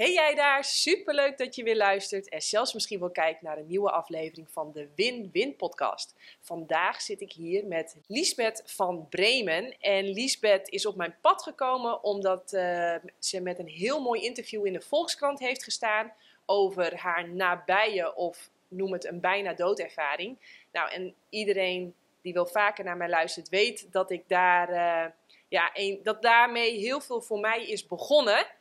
Hey jij daar, superleuk dat je weer luistert en zelfs misschien wel kijkt naar een nieuwe aflevering van de Win-Win podcast. Vandaag zit ik hier met Liesbeth van Bremen en Liesbeth is op mijn pad gekomen omdat uh, ze met een heel mooi interview in de Volkskrant heeft gestaan over haar nabije of noem het een bijna doodervaring. Nou en iedereen die wel vaker naar mij luistert weet dat ik daar, uh, ja, dat daarmee heel veel voor mij is begonnen.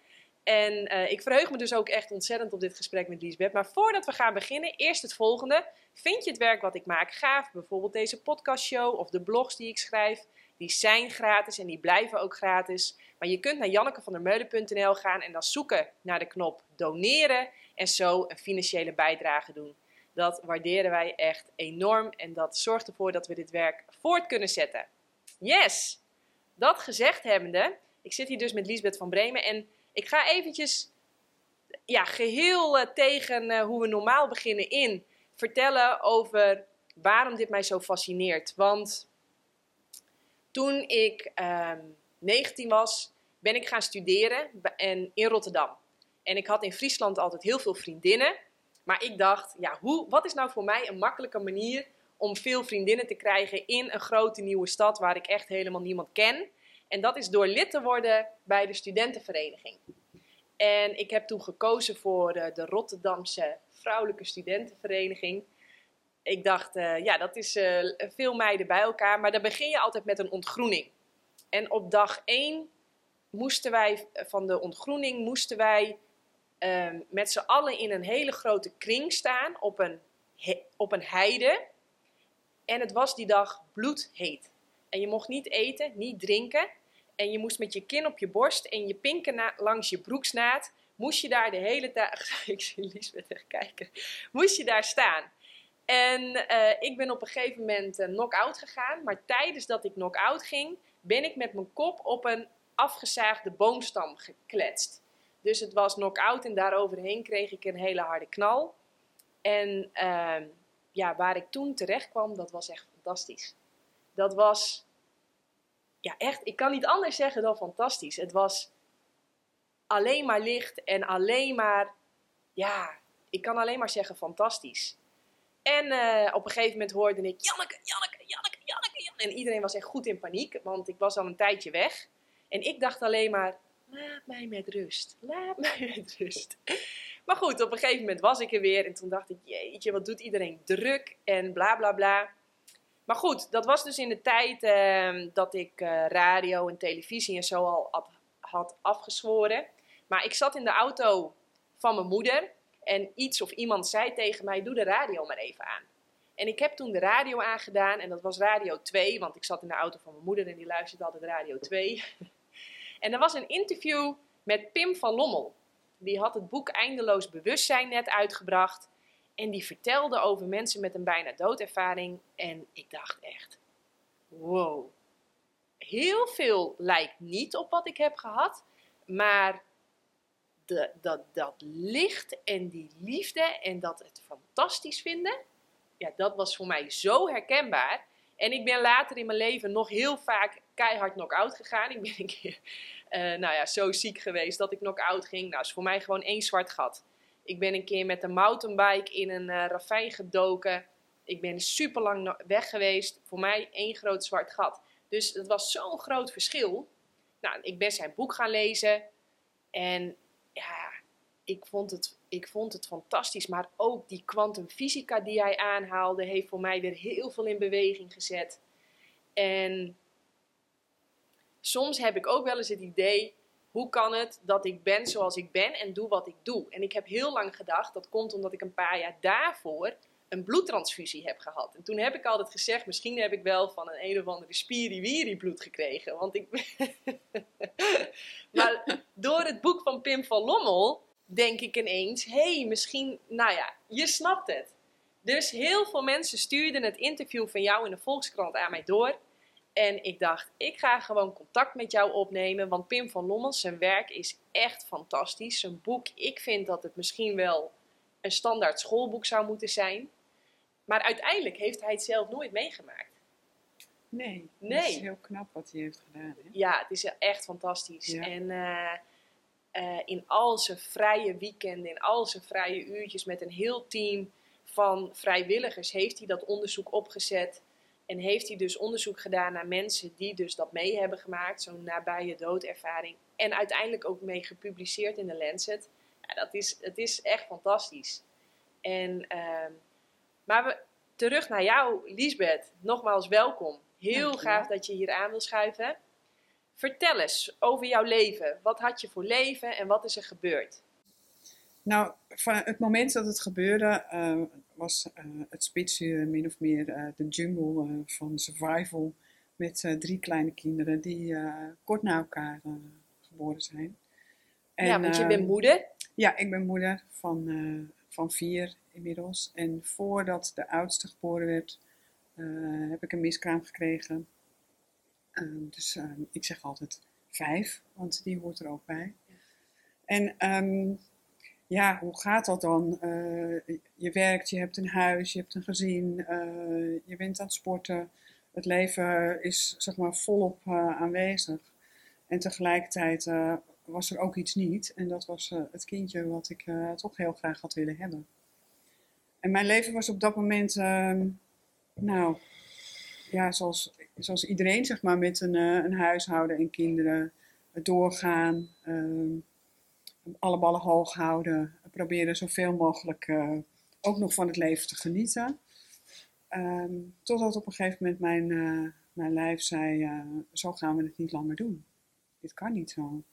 En uh, ik verheug me dus ook echt ontzettend op dit gesprek met Liesbeth. Maar voordat we gaan beginnen, eerst het volgende. Vind je het werk wat ik maak gaaf? Bijvoorbeeld deze podcastshow of de blogs die ik schrijf. Die zijn gratis en die blijven ook gratis. Maar je kunt naar jannekevandermeulen.nl gaan en dan zoeken naar de knop doneren. En zo een financiële bijdrage doen. Dat waarderen wij echt enorm en dat zorgt ervoor dat we dit werk voort kunnen zetten. Yes! Dat gezegd hebbende, ik zit hier dus met Liesbeth van Bremen en ik ga eventjes ja, geheel uh, tegen uh, hoe we normaal beginnen in vertellen over waarom dit mij zo fascineert. Want toen ik uh, 19 was, ben ik gaan studeren en, in Rotterdam. En ik had in Friesland altijd heel veel vriendinnen. Maar ik dacht, ja, hoe, wat is nou voor mij een makkelijke manier om veel vriendinnen te krijgen in een grote nieuwe stad waar ik echt helemaal niemand ken? En dat is door lid te worden bij de studentenvereniging. En ik heb toen gekozen voor de, de Rotterdamse Vrouwelijke Studentenvereniging. Ik dacht, uh, ja, dat is uh, veel meiden bij elkaar, maar dan begin je altijd met een ontgroening. En op dag 1 moesten wij, van de ontgroening, moesten wij uh, met z'n allen in een hele grote kring staan op een, op een heide. En het was die dag bloedheet. En je mocht niet eten, niet drinken. En je moest met je kin op je borst en je pinken langs je broeksnaad, moest je daar de hele tijd, ik zie Liesbeth echt kijken, moest je daar staan. En uh, ik ben op een gegeven moment uh, knock-out gegaan, maar tijdens dat ik knock-out ging, ben ik met mijn kop op een afgezaagde boomstam gekletst. Dus het was knock-out en daaroverheen kreeg ik een hele harde knal. En uh, ja, waar ik toen terecht kwam, dat was echt fantastisch. Dat was ja, echt, ik kan niet anders zeggen dan fantastisch. Het was alleen maar licht en alleen maar, ja, ik kan alleen maar zeggen fantastisch. En uh, op een gegeven moment hoorde ik Janneke, Janneke, Janneke, Janneke, Janneke. En iedereen was echt goed in paniek, want ik was al een tijdje weg. En ik dacht alleen maar, laat mij met rust, laat mij met rust. Maar goed, op een gegeven moment was ik er weer en toen dacht ik, jeetje, wat doet iedereen druk en bla bla bla. Maar goed, dat was dus in de tijd uh, dat ik uh, radio en televisie en zo al had afgezworen. Maar ik zat in de auto van mijn moeder en iets of iemand zei tegen mij: Doe de radio maar even aan. En ik heb toen de radio aangedaan en dat was Radio 2, want ik zat in de auto van mijn moeder en die luisterde altijd Radio 2. en er was een interview met Pim van Lommel. Die had het boek Eindeloos Bewustzijn net uitgebracht. En die vertelde over mensen met een bijna doodervaring. En ik dacht echt, wow. Heel veel lijkt niet op wat ik heb gehad. Maar de, dat, dat licht en die liefde en dat het fantastisch vinden. Ja, dat was voor mij zo herkenbaar. En ik ben later in mijn leven nog heel vaak keihard knock-out gegaan. Ik ben een keer uh, nou ja, zo ziek geweest dat ik knock-out ging. Nou, is voor mij gewoon één zwart gat. Ik ben een keer met een mountainbike in een uh, ravijn gedoken. Ik ben super lang weg geweest. Voor mij één groot zwart gat. Dus het was zo'n groot verschil. Nou, ik ben zijn boek gaan lezen. En ja, ik vond het, ik vond het fantastisch. Maar ook die kwantumfysica die hij aanhaalde, heeft voor mij weer heel veel in beweging gezet. En soms heb ik ook wel eens het idee hoe kan het dat ik ben zoals ik ben en doe wat ik doe? En ik heb heel lang gedacht, dat komt omdat ik een paar jaar daarvoor een bloedtransfusie heb gehad. En toen heb ik altijd gezegd, misschien heb ik wel van een een of andere spiriwiri bloed gekregen. Want ik... maar door het boek van Pim van Lommel denk ik ineens, hé, hey, misschien, nou ja, je snapt het. Dus heel veel mensen stuurden het interview van jou in de Volkskrant aan mij door. En ik dacht, ik ga gewoon contact met jou opnemen. Want Pim van Lommel, zijn werk is echt fantastisch. Zijn boek, ik vind dat het misschien wel een standaard schoolboek zou moeten zijn. Maar uiteindelijk heeft hij het zelf nooit meegemaakt. Nee, nee. het is heel knap wat hij heeft gedaan. Hè? Ja, het is echt fantastisch. Ja. En uh, eh, in al zijn vrije weekenden, in al zijn vrije uurtjes met een heel team van vrijwilligers, heeft hij dat onderzoek opgezet. En heeft hij dus onderzoek gedaan naar mensen die dus dat mee hebben gemaakt, zo'n nabije doodervaring. En uiteindelijk ook mee gepubliceerd in de Lancet. Ja, dat is, het is echt fantastisch. En, ehm, maar we, terug naar jou, Liesbeth. Nogmaals welkom. Heel gaaf dat je hier aan wil schuiven. Vertel eens over jouw leven. Wat had je voor leven en wat is er gebeurd? Nou, van het moment dat het gebeurde, uh, was uh, het spitsuur min of meer uh, de jungle van survival. Met drie kleine kinderen die kort na elkaar geboren zijn. En, ja, want je bent moeder? Ja, ik ben moeder van, van vier inmiddels. En voordat de oudste geboren werd, heb ik een miskraam gekregen. Ehm, dus ehm, ik zeg altijd vijf, want die hoort er ook bij. En um, ja, hoe gaat dat dan? Uh, je werkt, je hebt een huis, je hebt een gezin, uh, je bent aan het sporten. Het leven is zeg maar volop uh, aanwezig. En tegelijkertijd was er ook iets niet. En dat was het kindje wat ik toch heel graag had willen hebben. En mijn leven was op dat moment, nou, ja, zoals, zoals iedereen zeg maar, met een, een huishouden en kinderen doorgaan alle ballen hoog houden. Proberen zoveel mogelijk uh, ook nog van het leven te genieten. Um, totdat op een gegeven moment mijn, uh, mijn lijf zei: uh, Zo gaan we het niet langer doen. Dit kan niet zo.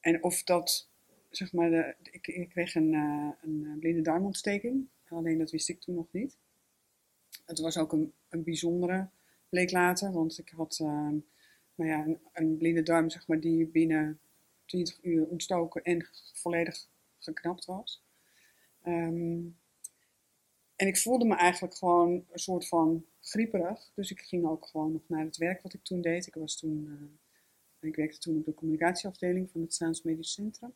En of dat, zeg maar, de, ik, ik kreeg een, een blinde darmontsteking. Alleen dat wist ik toen nog niet. Het was ook een, een bijzondere, bleek later, want ik had nou ja, een, een blinde darm, zeg maar, die binnen 20 uur ontstoken en volledig geknapt was. Ehm, en ik voelde me eigenlijk gewoon een soort van grieperig. Dus ik ging ook gewoon nog naar het werk wat ik toen deed. Ik, was toen, uh, ik werkte toen op de communicatieafdeling van het Staans Medisch Centrum.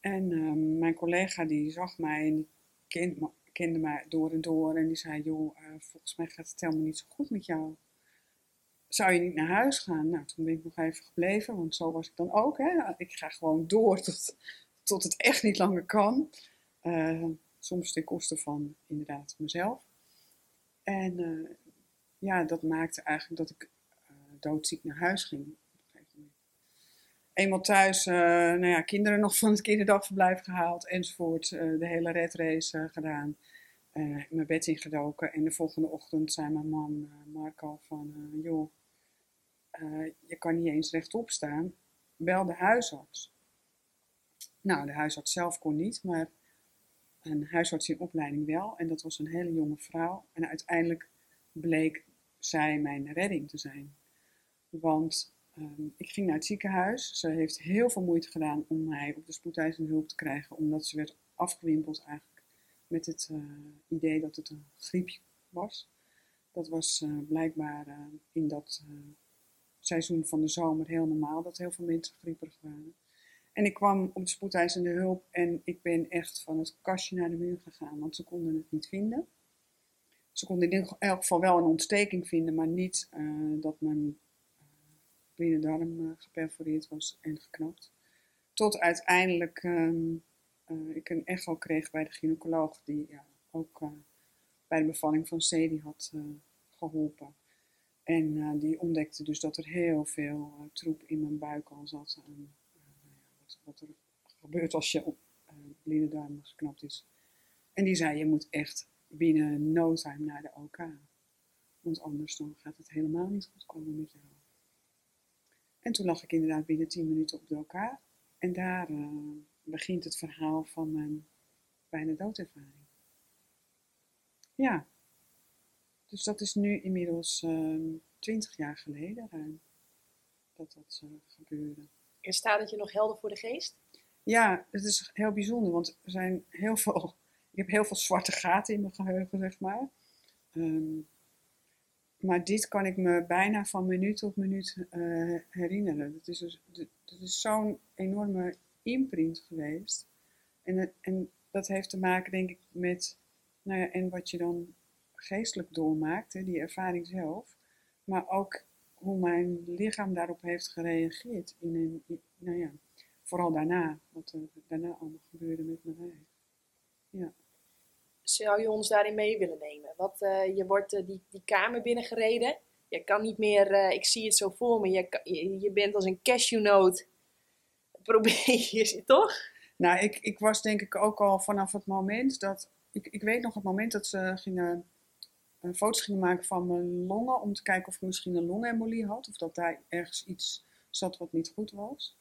En ehm, mijn collega die zag mij en kende, mij door en door. En die zei, joh, uh, volgens mij gaat het helemaal niet zo goed met jou zou je niet naar huis gaan? Nou, toen ben ik nog even gebleven, want zo was ik dan ook. Hè? Ik ga gewoon door tot, tot het echt niet langer kan. Uh, soms ten koste van inderdaad mezelf. En uh, ja, dat maakte eigenlijk dat ik uh, doodziek naar huis ging. Eenmaal thuis, nou ja, kinderen nog van het kinderdagverblijf gehaald enzovoort. de hele redrace gedaan. mijn bed ingedoken. En de volgende ochtend zei mijn man Marco van, joh, uh, je kan niet eens rechtop staan, bel de huisarts. Nou, de huisarts zelf kon niet, maar een huisarts in opleiding wel. En dat was een hele jonge vrouw. En uiteindelijk bleek zij mijn redding te zijn. Want um, ik ging naar het ziekenhuis. Ze heeft heel veel moeite gedaan om mij op de spoedeisende hulp te krijgen, omdat ze werd afgewimpeld eigenlijk met het uh, idee dat het een griepje was. Dat was uh, blijkbaar in dat seizoen van de zomer heel normaal dat heel veel mensen grieperig waren. En ik kwam op de spoedeisende hulp en ik ben echt van het kastje naar de muur gegaan, want ze konden het niet vinden. Ze konden in elk geval wel een ontsteking vinden, maar niet uh, dat mijn uh, darm uh, geperforeerd was en geknapt. Tot uiteindelijk um, ik een echo kreeg bij de gynaecoloog, die ja, ook bij de bevalling van Sadie had geholpen. En uh, die ontdekte dus dat er heel veel uh, troep in mijn buik al zat. En, uh, wat, wat, er gebeurt als je op darm geknapt is. En die zei, je moet echt binnen no time naar de OK. Want anders dan gaat het helemaal niet goed komen met jou. En toen lag ik inderdaad binnen 10 minuten op de OK. En daar begint het verhaal van mijn bijna doodervaring. Ja, dus dat is nu inmiddels ehm, twintig jaar geleden ruim dat dat uh, gebeurde. En staat het je nog helder voor de geest? Ja, het is heel bijzonder, want er zijn heel veel, ik heb heel veel zwarte gaten in mijn geheugen, zeg maar. Ehm, maar dit kan ik me bijna van minuut tot minuut uh, herinneren. Dat is, dus, dat is zo'n enorme imprint geweest. En, en dat heeft te maken, denk ik, met, nou ja, en wat je dan geestelijk doormaakt, hè, die ervaring zelf. Maar ook hoe mijn lichaam daarop heeft gereageerd. In een, in- nou ja, vooral daarna, wat er daarna allemaal gebeurde met mij. Ja. Zou je ons daarin mee willen nemen? Wat, eh, je wordt eh, die, die kamer binnengereden. Je kan niet meer, eh, ik zie het zo voor me, je, je, je bent als een cashewnoot. Probeer je, toch? Nou, ik, ik was denk ik ook al vanaf het moment dat. Ik, ik weet nog het moment dat ze gingen, foto's gingen maken van mijn longen. Om te kijken of ik misschien een longembolie had. Of dat daar ergens iets zat wat niet goed was.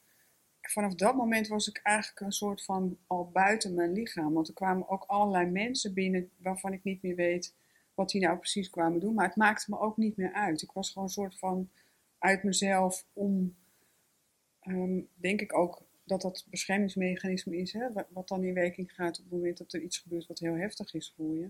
Vanaf dat moment was ik eigenlijk een soort van al buiten mijn lichaam. Want er kwamen ook allerlei mensen binnen waarvan ik niet meer weet wat die nou precies kwamen doen. Maar het maakte me ook niet meer uit. Ik was gewoon een soort van uit mezelf om Ehm, denk ik ook dat dat beschermingsmechanisme is, hè, wat, wat dan in werking gaat op het moment dat er iets gebeurt wat heel heftig is voor je.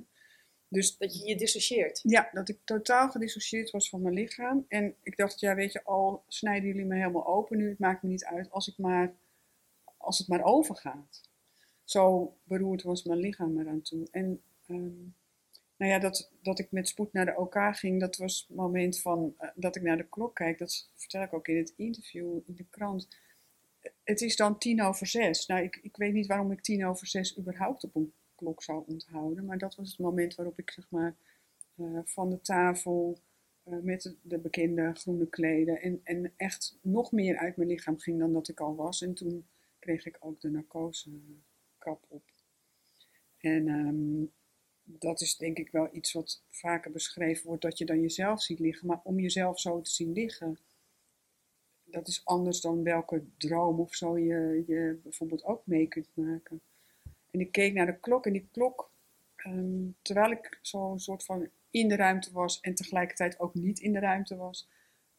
Dus Dat je je dissocieert. ja, dat ik totaal gedissocieerd was van mijn lichaam. En ik dacht, ja, weet je, al snijden jullie me helemaal open nu, het maakt me niet uit als, ik maar, als het maar overgaat. Zo beroerd was mijn lichaam eraan toe. En ehm, nou ja, dat, dat ik met spoed naar de OK ging, dat was het moment van eh, dat ik naar de klok kijk. Dat vertel ik ook in het interview in de krant. Het is dan tien over zes. Nou, ik, ik weet niet waarom ik tien over zes überhaupt op een klok zou onthouden. Maar dat was het moment waarop ik zeg maar eh, van de tafel eh, met de, de bekende groene kleden en, en echt nog meer uit mijn lichaam ging dan dat ik al was. En toen kreeg ik ook de narcosekap op. En ehm, dat is denk ik wel iets wat vaker beschreven wordt, dat je dan jezelf ziet liggen. Maar om jezelf zo te zien liggen, dat is anders dan welke droom of zo je, je bijvoorbeeld ook mee kunt maken. En ik keek naar de klok en die klok, ehm, terwijl ik zo'n soort van in de ruimte was en tegelijkertijd ook niet in de ruimte was,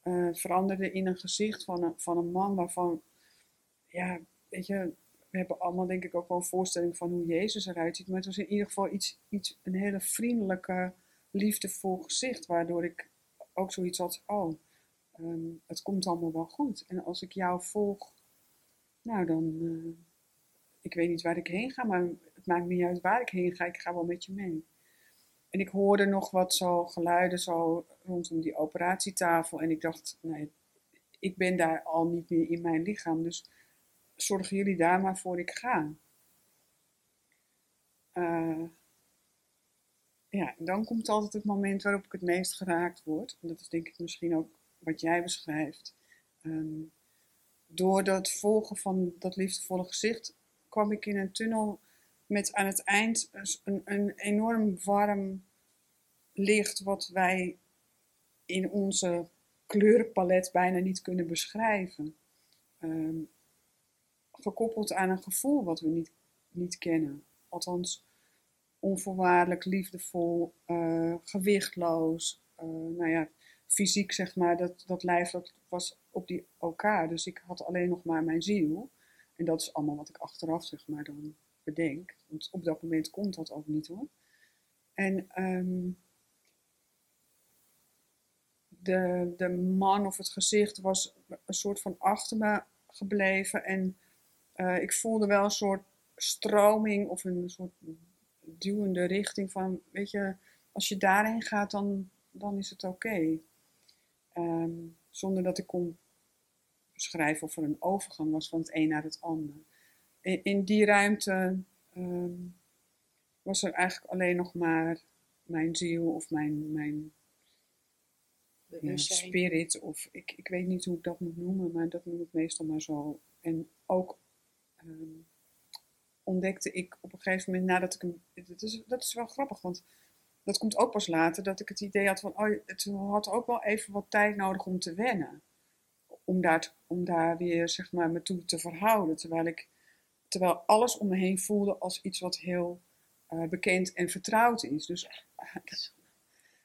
eh, veranderde in een gezicht van een, van een man waarvan, ja, weet je, we hebben allemaal denk ik ook wel een voorstelling van hoe Jezus eruit ziet. Maar het was in ieder geval iets, iets een hele vriendelijke, liefdevol gezicht. Waardoor ik ook zoiets had, oh, ehm, het komt allemaal wel goed. En als ik jou volg, nou dan, eh, ik weet niet waar ik heen ga, maar het maakt niet uit waar ik heen ga. Ik ga wel met je mee. En ik hoorde nog wat zo geluiden zo rondom die operatietafel. En ik dacht, nee, ik ben daar al niet meer in mijn lichaam. Dus zorgen jullie daar maar voor ik ga. Eh, ja, dan komt altijd het moment waarop ik het meest geraakt word. Dat is denk ik misschien ook wat jij beschrijft. Ehm, door dat volgen van dat liefdevolle gezicht kwam ik in een tunnel met aan het eind een, een enorm warm licht wat wij in onze kleurenpalet bijna niet kunnen beschrijven. Ehm, gekoppeld aan een gevoel wat we niet, niet kennen. Althans, onvoorwaardelijk, liefdevol, eh, gewichtloos. eh, nou ja, fysiek zeg maar, dat, dat lijf dat was op die elkaar. Dus ik had alleen nog maar mijn ziel. En dat is allemaal wat ik achteraf zeg maar dan bedenk. Want op dat moment komt dat ook niet hoor. En ehm, de, de man of het gezicht was een soort van achter me gebleven. En uh, ik voelde wel een soort stroming of een soort duwende richting van, weet je, als je daarheen gaat, dan, dan is het oké. Um, zonder dat ik kon beschrijven of er een overgang was van het een naar het ander. In, in die ruimte um, was er eigenlijk alleen nog maar mijn ziel of mijn, mijn ja, spirit. Of ik, ik weet niet hoe ik dat moet noemen, maar dat noem ik meestal maar zo. En ook um, ontdekte ik op een gegeven moment nadat ik hem. Dat is, dat is wel grappig, want dat komt ook pas later. Dat ik het idee had van. Oh, het had ook wel even wat tijd nodig om te wennen. Om daar, om daar weer zeg maar me toe te verhouden. Terwijl ik. Terwijl alles om me heen voelde als iets wat heel uh, bekend en vertrouwd is. Dus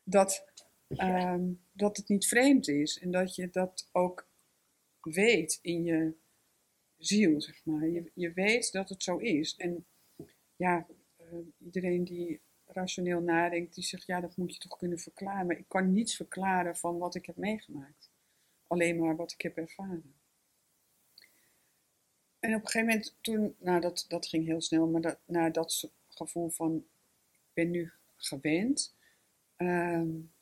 dat, um, dat het niet vreemd is. En dat je dat ook weet in je ziel, zeg maar. Je, je weet dat het zo is. En ja, uh, iedereen die rationeel nadenkt, die zegt, ja, dat moet je toch kunnen verklaren. Maar ik kan niets verklaren van wat ik heb meegemaakt. Alleen maar wat ik heb ervaren. En op een gegeven moment, toen, nou dat, dat ging heel snel, maar dat, naar dat gevoel van, ik ben nu gewend. Um,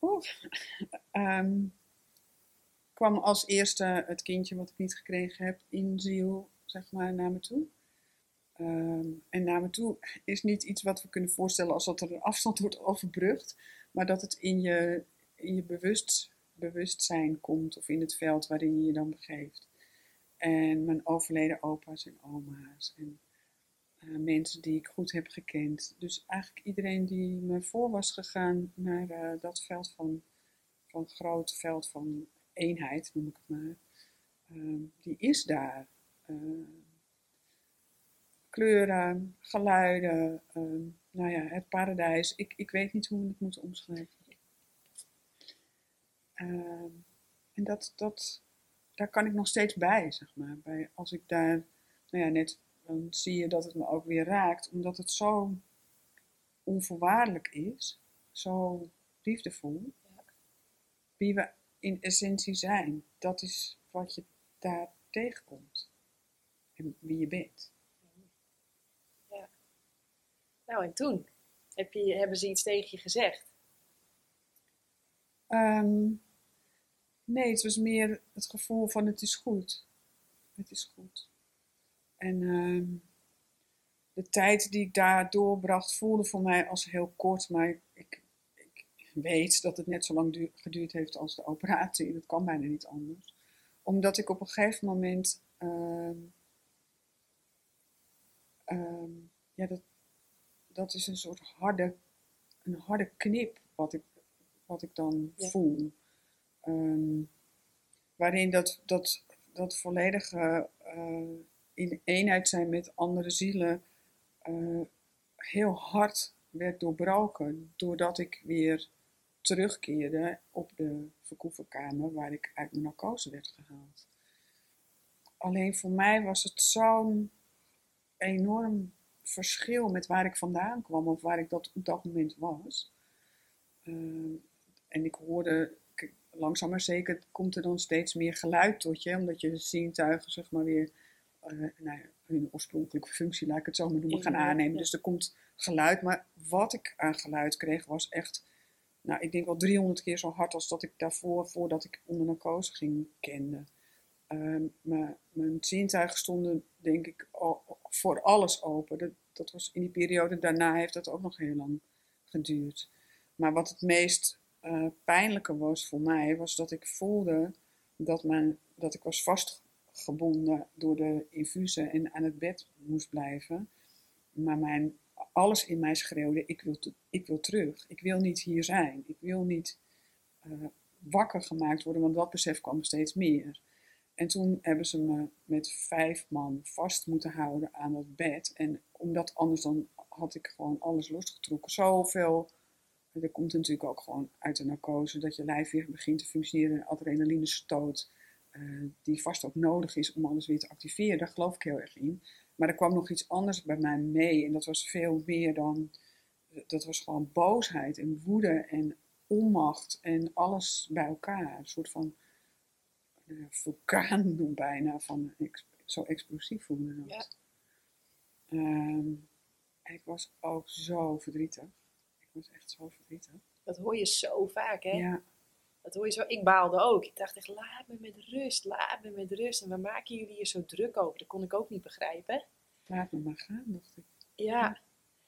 kwam als eerste het kindje wat ik niet gekregen heb in ziel, zeg maar, naar me toe. Ehm, en naar me toe is niet iets wat we kunnen voorstellen als dat er een afstand wordt overbrugd, maar dat het in je, in je bewust, bewustzijn komt of in het veld waarin je je dan begeeft. En mijn overleden opa's en oma's en eh, mensen die ik goed heb gekend. Dus eigenlijk iedereen die me voor was gegaan naar eh, dat veld van, van groot veld van eenheid, noem ik het maar, ehm, die is daar. Ehm, kleuren, geluiden, ehm, nou ja, het paradijs. Ik, ik weet niet hoe we het moeten omschrijven. En dat, dat, daar kan ik nog steeds bij, zeg maar. Bij, als ik daar, nou ja, net, dan zie je dat het me ook weer raakt, omdat het zo onvoorwaardelijk is, zo liefdevol. Wie we in essentie zijn, dat is wat je daar tegenkomt. En wie je bent. Ja. Nou, en toen? Heb je, hebben ze iets tegen je gezegd? Um, Nee, het was meer het gevoel van het is goed. Het is goed. En uh, de tijd die ik daar doorbracht voelde voor mij als heel kort, maar ik, ik weet dat het net zo lang geduurd heeft als de operatie. Dat kan bijna niet anders. Omdat ik op een gegeven moment, uh, ja, dat, dat is een soort harde, een harde knip wat ik, wat ik dan voel. Um, waarin dat, dat, dat volledige uh, in eenheid zijn met andere zielen uh, heel hard werd doorbroken. Doordat ik weer terugkeerde op de verkoeverkamer waar ik uit mijn narcose werd gehaald. Alleen voor mij was het zo'n enorm verschil met waar ik vandaan kwam of waar ik dat op dat moment was. Uh, en ik hoorde langzaam maar zeker komt er dan steeds meer geluid tot je, omdat je zintuigen zeg maar weer uh, nou ja, hun oorspronkelijke functie, laat ik het zo maar noemen, gaan aannemen. Dus er komt geluid, maar wat ik aan geluid kreeg was echt, nou ik denk wel 300 keer zo hard als dat ik daarvoor, voordat ik onder narcose ging, kende. Uh, maar mijn zintuigen stonden denk ik voor alles open. Dat, dat was in die periode daarna heeft dat ook nog heel lang geduurd. Maar wat het meest uh, pijnlijker was voor mij, was dat ik voelde dat, mijn, dat ik was vastgebonden door de infusen en aan het bed moest blijven. Maar mijn, alles in mij schreeuwde, ik wil, ik wil terug. Ik wil niet hier zijn. Ik wil niet uh, wakker gemaakt worden, want dat besef kwam steeds meer. En toen hebben ze me met vijf man vast moeten houden aan dat bed. En omdat anders dan had ik gewoon alles losgetrokken. Zoveel dat komt natuurlijk ook gewoon uit de narcose, dat je lijf weer begint te functioneren, adrenaline stoot, uh, die vast ook nodig is om alles weer te activeren. Daar geloof ik heel erg in. Maar er kwam nog iets anders bij mij mee en dat was veel meer dan, dat was gewoon boosheid en woede en onmacht en alles bij elkaar. Een soort van uh, vulkaan bijna, van, zo explosief voelde dat. Ja. Um, en ik was ook zo verdrietig was echt zo verdrietig. Dat hoor je zo vaak, hè? Ja. Dat hoor je zo. Ik baalde ook. Ik dacht echt, laat me met rust, laat me met rust. En waar maken jullie hier zo druk over? Dat kon ik ook niet begrijpen. Laat me maar gaan, dacht ik. Ja.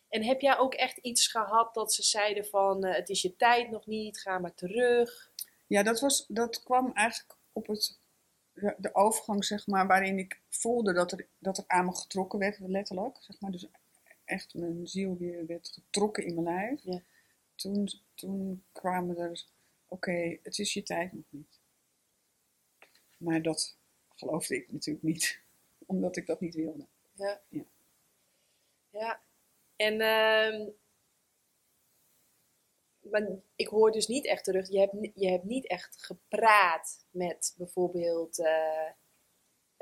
En heb jij ook echt iets gehad dat ze zeiden van, uh, het is je tijd nog niet, ga maar terug? Ja, dat, was, dat kwam eigenlijk op het, de, overgang, zeg maar, waarin ik voelde dat er, dat er aan me getrokken werd, letterlijk. Zeg maar. Dus echt mijn ziel weer werd getrokken in mijn lijf. Ja. Toen, toen kwamen er, oké, het is je tijd nog niet. Maar dat geloofde ik natuurlijk niet, omdat ik dat niet wilde. Ja. Ja. ja. En, uh, maar ik hoor dus niet echt terug, je hebt, je hebt niet echt gepraat met bijvoorbeeld... Uh,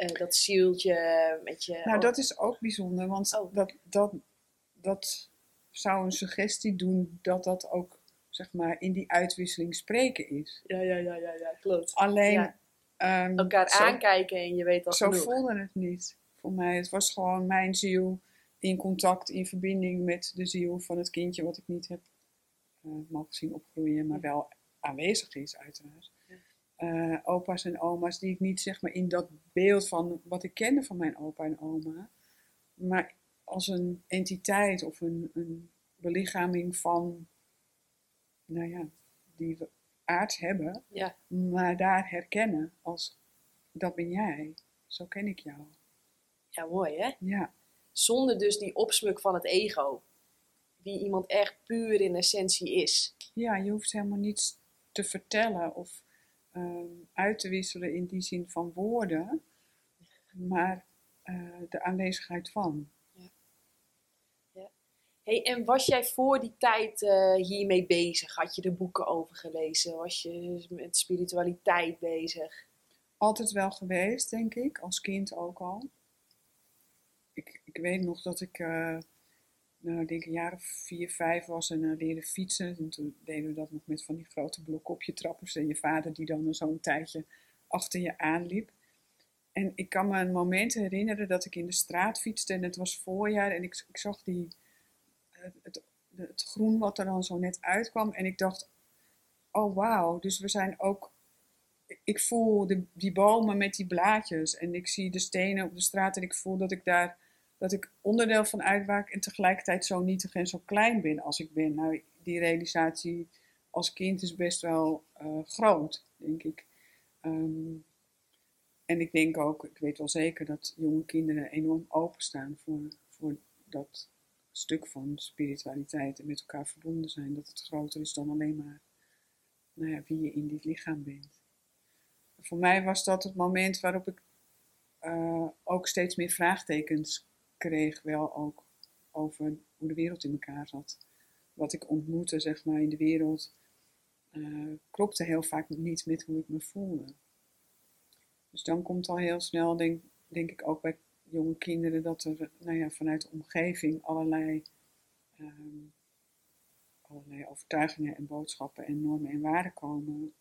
dat zieltje met je. Nou, dat is ook bijzonder, want oh. dat, dat, dat zou een suggestie doen dat dat ook zeg maar in die uitwisseling spreken is. Ja, ja, ja, ja, ja klopt. Alleen ehm, elkaar aankijken en je weet dat Zo voelde het niet voor mij. Het was gewoon mijn ziel in contact, in verbinding met de ziel van het kindje wat ik niet heb uh, mogen zien opgroeien, maar wel aanwezig is, uiteraard. Uh, opa's en oma's die ik niet zeg maar in dat beeld van wat ik kende van mijn opa en oma, maar als een entiteit of een, een belichaming van, nou ja, die we aards hebben, Ja. maar daar herkennen als dat ben jij, zo ken ik jou. ja, mooi hè? Ja, Zonder dus die opsmuk van het ego. Wie iemand echt puur in essentie is. ja je hoeft helemaal niets te vertellen of ehm, uit te wisselen in die zin van woorden, maar eh, de aanwezigheid van. En was jij voor die tijd eh, hiermee bezig? Had je er boeken over gelezen? Was je met spiritualiteit bezig? Altijd wel geweest, denk ik, als kind ook al. Ik, ik weet nog dat ik, eh, nou, ik denk een jaar of vier, vijf was en uh, leerde fietsen. En toen deden we dat nog met van die grote blokken op je trappers. En je vader die dan zo'n tijdje achter je aanliep. En ik kan me een moment herinneren dat ik in de straat fietste en het was voorjaar. En ik, ik zag die, het, het, groen wat er dan zo net uitkwam. En ik dacht, oh wauw, dus we zijn ook ik voel de, die bomen met die blaadjes en ik zie de stenen op de straat en ik voel dat ik daar dat ik onderdeel van uitmaak en tegelijkertijd zo nietig en zo klein ben als ik ben. Nou, die realisatie als kind is best wel uh, groot, denk ik. Um, en ik denk ook, ik weet wel zeker dat jonge kinderen enorm openstaan voor, voor dat stuk van spiritualiteit en met elkaar verbonden zijn. Dat het groter is dan alleen maar nou ja, wie je in dit lichaam bent voor mij was dat het moment waarop ik uh, ook steeds meer vraagtekens kreeg, wel ook over hoe de wereld in elkaar zat. Wat ik ontmoette, zeg maar, in de wereld, uh, klopte heel vaak niet met hoe ik me voelde. Dus dan komt al heel snel, denk, denk ik ook bij jonge kinderen, dat er nou ja, vanuit de omgeving allerlei, um, allerlei overtuigingen en boodschappen en normen en waarden komen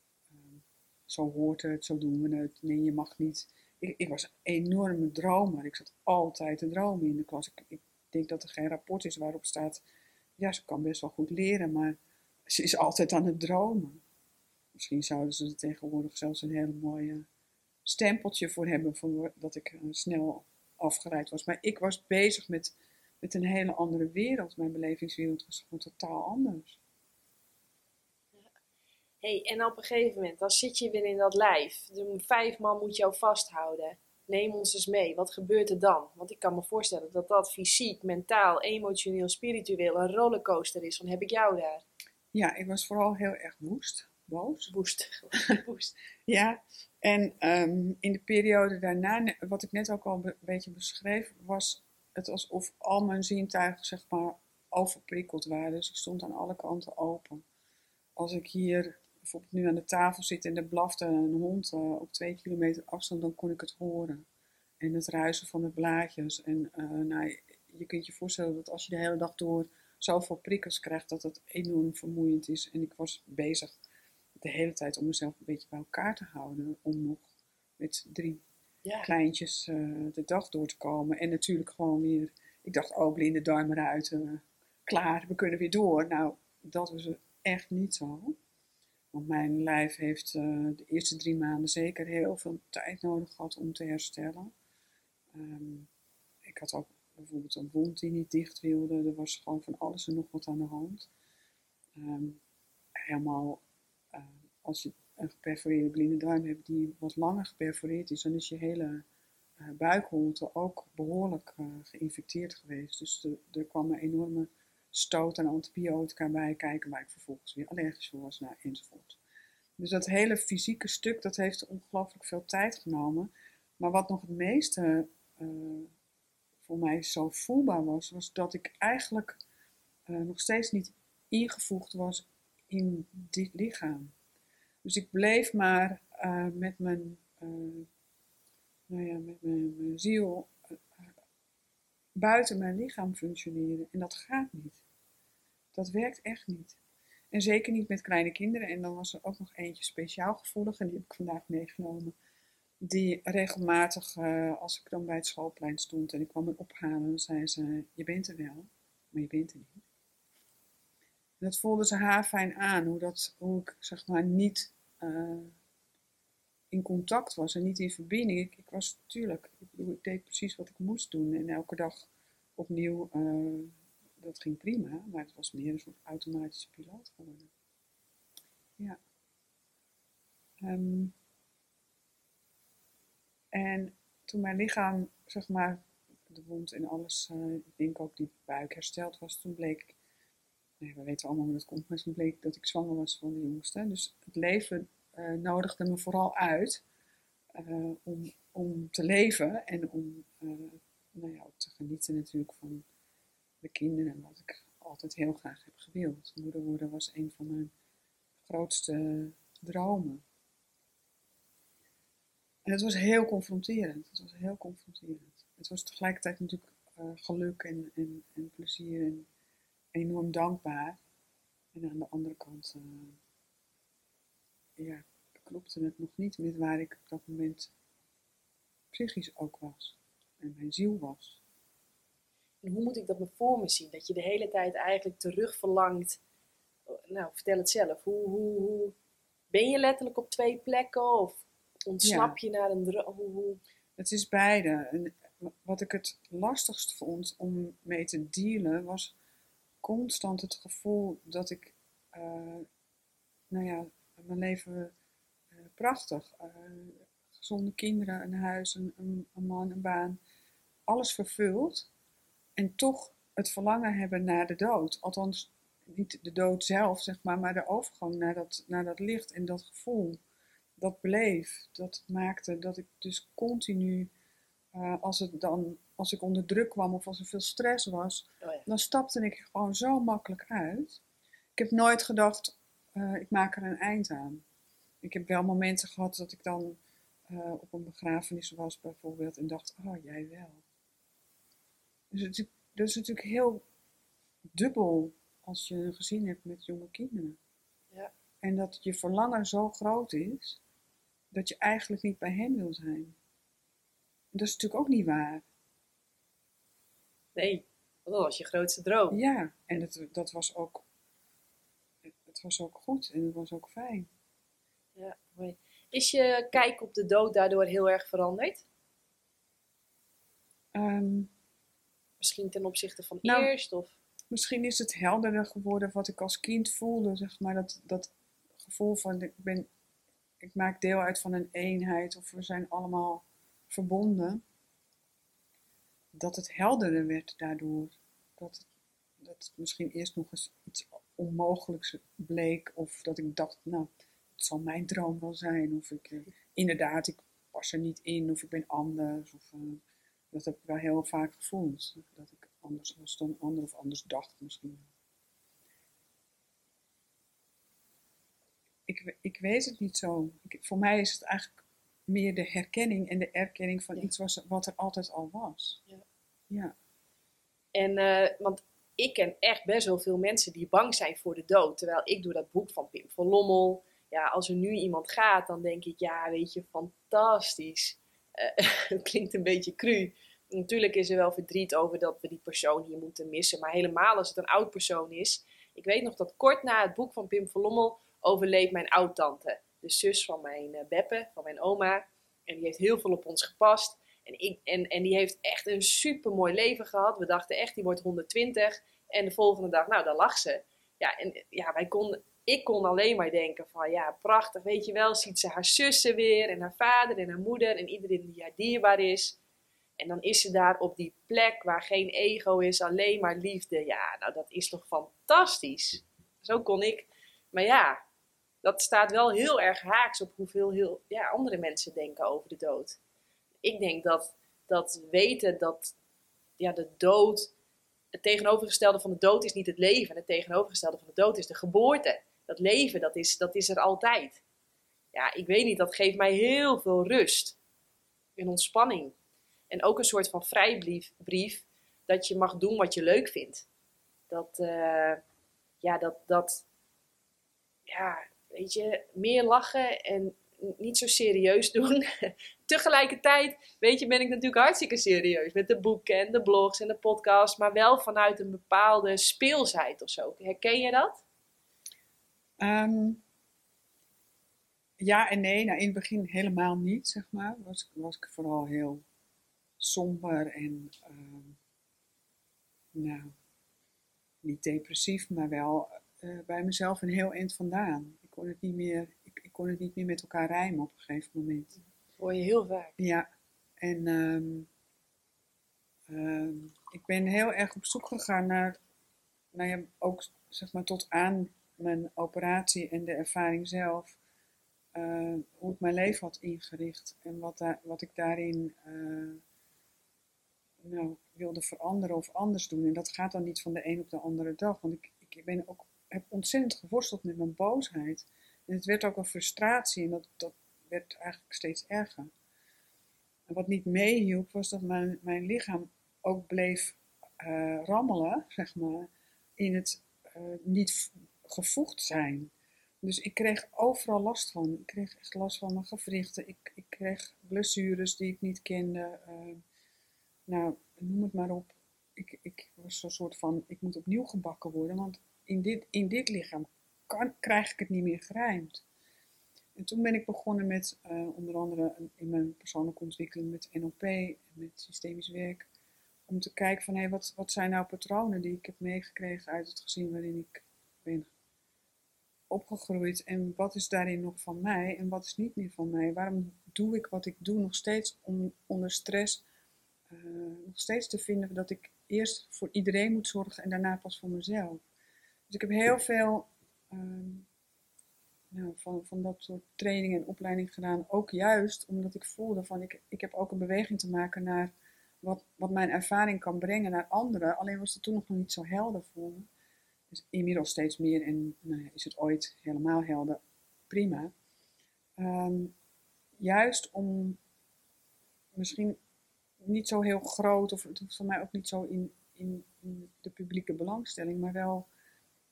zo hoort het, zo doen we het. Nee, je mag niet. Ik, ik was een enorme dromer. Ik zat altijd te dromen in de klas. Ik, ik, denk dat er geen rapport is waarop staat, ja, ze kan best wel goed leren, maar ze is altijd aan het dromen. Misschien zouden ze er tegenwoordig zelfs een hele mooie stempeltje voor hebben, voor dat ik uh, snel afgeleid was. Maar ik was bezig met, met een hele andere wereld. Mijn belevingswereld was gewoon totaal anders hey, en op een gegeven moment, dan zit je weer in dat lijf. De vijf man moet jou vasthouden. Neem ons eens mee. Wat gebeurt er dan? Want ik kan me voorstellen dat dat fysiek, mentaal, emotioneel, spiritueel een rollercoaster is. Dan heb ik jou daar. Ja, ik was vooral heel erg woest. Boos. Woest. woest. ja, en um, in de periode daarna, wat ik net ook al een beetje beschreef, was het alsof al mijn zintuigen zeg maar overprikkeld waren. Dus ik stond aan alle kanten open. Als ik hier bijvoorbeeld nu aan de tafel zit en er blafte een hond uh, op twee kilometer afstand, dan kon ik het horen. En het ruisen van de blaadjes. En uh, nou, je kunt je voorstellen dat als je de hele dag door zoveel prikkels krijgt, dat het enorm vermoeiend is. En ik was bezig de hele tijd om mezelf een beetje bij elkaar te houden. Om nog met drie ja. kleintjes uh, de dag door te komen. En natuurlijk gewoon weer, ik dacht, oh, blinde darmen eruit. klaar, we kunnen weer door. Nou, dat was echt niet zo. Want mijn lijf heeft uh, de eerste drie maanden zeker heel veel tijd nodig gehad om te herstellen. Um, ik had ook bijvoorbeeld een wond die niet dicht wilde. Er was gewoon van alles en nog wat aan de hand. Um, helemaal uh, als je een geperforeerde blinde darm hebt die wat langer geperforeerd is, dan is je hele uh, buikholte ook behoorlijk geïnfecteerd geweest. Dus er kwam een enorme stoot en antibiotica bij kijken, waar ik vervolgens weer allergisch voor was, nou, enzovoort. Dus dat hele fysieke stuk, dat heeft ongelooflijk veel tijd genomen. Maar wat nog het meeste uh, voor mij zo voelbaar was, was dat ik eigenlijk nog steeds niet ingevoegd was in dit lichaam. Dus ik bleef maar uh, met mijn, nou ja, met mijn, ziel buiten mijn lichaam functioneren. En dat gaat niet. Dat werkt echt niet. En zeker niet met kleine kinderen. En dan was er ook nog eentje speciaal gevoelig. En die heb ik vandaag meegenomen. Die regelmatig, als ik dan bij het schoolplein stond en ik kwam me ophalen, dan zei ze: Je bent er wel, maar je bent er niet. En dat voelde ze haar fijn aan, hoe, dat, hoe ik zeg maar niet eh, in contact was en niet in verbinding. Ik, was natuurlijk, ik, deed precies wat ik moest doen en elke dag opnieuw, eh, dat ging prima, maar het was meer een soort automatische piloot geworden. Ja. Ehm, en toen mijn lichaam, zeg maar, de wond en alles, uh, ik denk ook die buik hersteld was, toen bleek, we weten allemaal hoe dat komt, maar toen bleek dat ik zwanger was van de jongste. Dus het leven uh, nodigde me vooral uit uh, om, om te leven en om nou ja, te genieten natuurlijk van de kinderen, wat ik altijd heel graag heb gewild. Moeder worden was een van mijn grootste dromen. En het was heel confronterend. Het was heel confronterend. Het was tegelijkertijd natuurlijk geluk en, en, en, plezier en enorm dankbaar. En aan de andere kant uh, ja, klopte het nog niet met waar ik op dat moment psychisch ook was. En mijn ziel was. En hoe moet ik dat me voor me zien? Dat je de hele tijd eigenlijk terug verlangt. Nou, vertel het zelf. Hoe, hoe, hoe... Ben je letterlijk op twee plekken? Of ontsnap je naar een droom? Het is beide. En wat ik het lastigst vond om mee te dealen was constant het gevoel dat ik, uh, nou ja, mijn leven uh, prachtig, uh, gezonde kinderen, een huis, een, een, een, man, een baan, alles vervuld. En toch het verlangen hebben naar de dood. Althans, niet de dood zelf, zeg maar, maar de overgang naar dat, naar dat licht en dat gevoel dat bleef. Dat maakte dat ik dus continu, uh, als, het dan, als ik onder druk kwam of als er veel stress was, oh ja. dan stapte ik gewoon zo makkelijk uit. Ik heb nooit gedacht, uh, ik maak er een eind aan. Ik heb wel momenten gehad dat ik dan uh, op een begrafenis was bijvoorbeeld en dacht, oh jij wel. Dus het, dat is natuurlijk heel dubbel als je een gezin hebt met jonge kinderen. Ja. En dat je verlangen zo groot is, dat je eigenlijk niet bij hen wil zijn. Dat is natuurlijk ook niet waar. Nee, dat was je grootste droom. Ja, en het, dat was ook, het was ook goed en het was ook fijn. Ja, mooi. Is je kijk op de dood daardoor heel erg veranderd? Um, misschien ten opzichte van nou, eerst? Of? Misschien is het helderder geworden wat ik als kind voelde, zeg maar. Dat, dat gevoel van ik ben ik maak deel uit van een eenheid of we zijn allemaal verbonden, dat het helderder werd daardoor. Dat het, dat misschien eerst nog eens iets onmogelijks bleek of dat ik dacht, nou, het zal mijn droom wel zijn. Of ik, eh, inderdaad, ik pas er niet in of ik ben anders. Of, uh, dat heb ik wel heel vaak gevoeld. Dat ik anders was dan ander of anders dacht misschien. ik, ik weet het niet zo. Ik, voor mij is het eigenlijk meer de herkenning en de erkenning van iets was, wat er altijd al was. Ja. ja. En, uh, want ik ken echt best wel veel mensen die bang zijn voor de dood. Terwijl ik doe dat boek van Pim van Lommel. Ja, als er nu iemand gaat, dan denk ik, ja, weet je, fantastisch. Uh, het klinkt een beetje cru. Natuurlijk is er wel verdriet over dat we die persoon hier moeten missen. Maar helemaal als het een oud persoon is. Ik weet nog dat kort na het boek van Pim van Lommel overleed mijn oud-tante. De zus van mijn uh, Beppe, van mijn oma. En die heeft heel veel op ons gepast. En, ik, en, en die heeft echt een super mooi leven gehad. We dachten echt, die wordt 120. En de volgende dag, nou, daar lag ze. Ja, en ja, wij konden, ik kon alleen maar denken van, ja, prachtig, weet je wel. Ziet ze haar zussen weer en haar vader en haar moeder en iedereen die haar dierbaar is. En dan is ze daar op die plek waar geen ego is, alleen maar liefde. Ja, nou, dat is toch fantastisch. Zo kon ik. Maar ja, dat staat wel heel erg haaks op hoeveel heel, ja, andere mensen denken over de dood. Ik denk dat, dat weten dat ja, de dood, het tegenovergestelde van de dood is niet het leven. Het tegenovergestelde van de dood is de geboorte. Dat leven, dat is, dat is er altijd. Ja, ik weet niet, dat geeft mij heel veel rust en ontspanning. En ook een soort van vrijbrief dat je mag doen wat je leuk vindt. Dat, uh, ja, dat, dat, ja, weet je, meer lachen en niet zo serieus doen. Tegelijkertijd, weet je, ben ik natuurlijk hartstikke serieus met de boeken en de blogs en de podcast, maar wel vanuit een bepaalde speelsheid of zo. Herken je dat? Ehm, ja en nee. Nou, in het begin helemaal niet, zeg maar. Was, was ik vooral heel somber en, ehm, nou, niet depressief, maar wel uh, bij mezelf een heel eind vandaan. Kon het niet meer, ik, ik, kon het niet meer met elkaar rijmen op een gegeven moment. Dat hoor je heel vaak. Ja, en um, ik ben heel erg op zoek gegaan naar, nou ja, ook zeg maar tot aan mijn operatie en de ervaring zelf, uh, hoe ik mijn leven had ingericht en wat, daar, wat ik daarin uh, nou, wilde veranderen of anders doen. En dat gaat dan niet van de een op de andere dag, want ik, ik ben ook, heb ontzettend geworsteld met mijn boosheid. En het werd ook een frustratie en dat, dat werd eigenlijk steeds erger. En wat niet meehielp was dat mijn, mijn lichaam ook bleef uh, rammelen, zeg maar, in het uh, niet gevoegd zijn. Dus ik kreeg overal last van. Ik kreeg echt last van mijn gewrichten. Ik, ik kreeg blessures die ik niet kende. Uh, nou, noem het maar op. Ik, ik was zo'n soort van, ik moet opnieuw gebakken worden, want in dit, in dit lichaam kan, krijg ik het niet meer gerijmd. En toen ben ik begonnen met uh, onder andere in mijn persoonlijke ontwikkeling met NLP en met systemisch werk. Om te kijken van hé, hey, wat, wat zijn nou patronen die ik heb meegekregen uit het gezin waarin ik ben opgegroeid. En wat is daarin nog van mij en wat is niet meer van mij? Waarom doe ik wat ik doe nog steeds om, onder stress? Uh, nog steeds te vinden dat ik eerst voor iedereen moet zorgen en daarna pas voor mezelf. Dus ik heb heel veel uh, nou, van, van dat soort training en opleiding gedaan. Ook juist omdat ik voelde van ik, ik heb ook een beweging te maken naar wat, wat mijn ervaring kan brengen naar anderen. Alleen was het toen nog niet zo helder voor me. Dus inmiddels steeds meer en nou is het ooit helemaal helder. Prima. Um, juist om misschien niet zo heel groot, of het hoeft voor mij ook niet zo in, in, in de publieke belangstelling, maar wel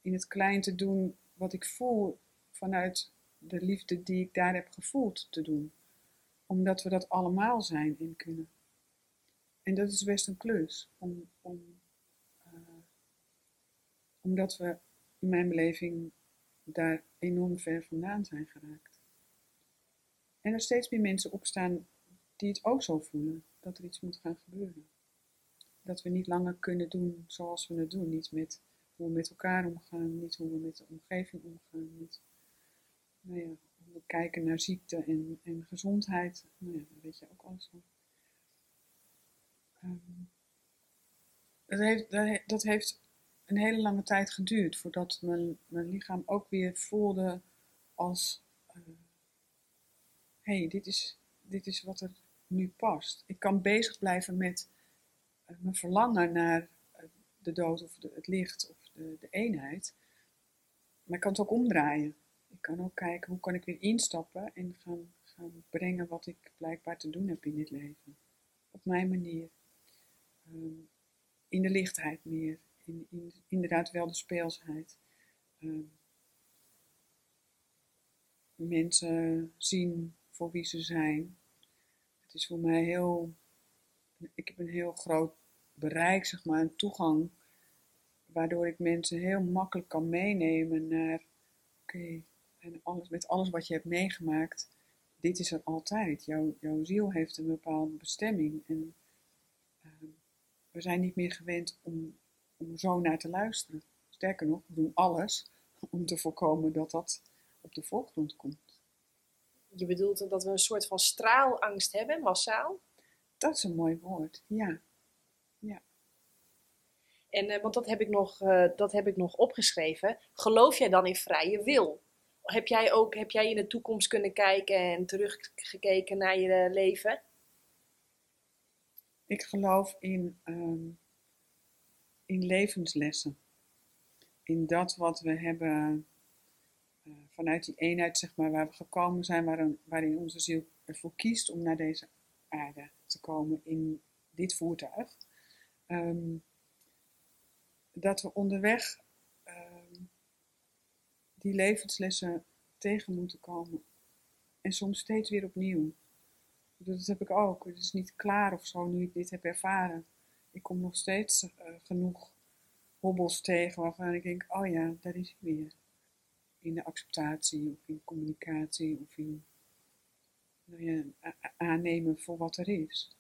in het klein te doen wat ik voel vanuit de liefde die ik daar heb gevoeld te doen. Omdat we dat allemaal zijn en kunnen. En dat is best een klus. Om, om, uh, omdat we in mijn beleving daar enorm ver vandaan zijn geraakt. En er steeds meer mensen opstaan die het ook zo voelen. Dat er iets moet gaan gebeuren. Dat we niet langer kunnen doen zoals we het doen. Niet met hoe we met elkaar omgaan, niet hoe we met de omgeving omgaan, niet nou ja, we kijken naar ziekte en, en gezondheid, nou ja, daar weet je ook alles van. Um, dat, heeft, dat heeft een hele lange tijd geduurd voordat mijn, mijn lichaam ook weer voelde als: hé, uh, hey, dit, is, dit is wat er nu past. Ik kan bezig blijven met uh, mijn verlangen naar uh, de dood of de, het licht of de, eenheid, maar ik kan het ook omdraaien ik kan ook kijken hoe kan ik weer instappen en gaan, gaan brengen wat ik blijkbaar te doen heb in dit leven. Op mijn manier. Um, in de lichtheid meer. In, in, inderdaad wel de speelsheid. Um, mensen zien voor wie ze zijn. Het is voor mij heel. Ik heb een heel groot bereik, zeg maar, een toegang. Waardoor ik mensen heel makkelijk kan meenemen naar. Oké, en alles, met alles wat je hebt meegemaakt, dit is er altijd. Jouw, jouw ziel heeft een bepaalde bestemming. En uh, we zijn niet meer gewend om, om zo naar te luisteren. Sterker nog, we doen alles om te voorkomen dat dat op de voorgrond komt. Je bedoelt dat we een soort van straalangst hebben, massaal? Dat is een mooi woord, ja. En, uh, want dat heb, ik nog, uh, dat heb ik nog opgeschreven. Geloof jij dan in vrije wil? heb jij ook heb jij in de toekomst kunnen kijken en teruggekeken naar je leven? Ik geloof in, um, in levenslessen. In dat wat we hebben vanuit die eenheid, zeg maar, waar we gekomen zijn, waarin, waarin onze ziel ervoor kiest om naar deze aarde te komen in dit voertuig. Um, dat we onderweg die levenslessen tegen moeten komen. En soms steeds weer opnieuw. Dat heb ik ook. Het is niet klaar of zo nu ik dit heb ervaren. Ik kom nog steeds uh, genoeg hobbels tegen waarvan ik denk, oh ja, daar is hij weer. in de acceptatie of in communicatie of in nou aannemen voor wat er is.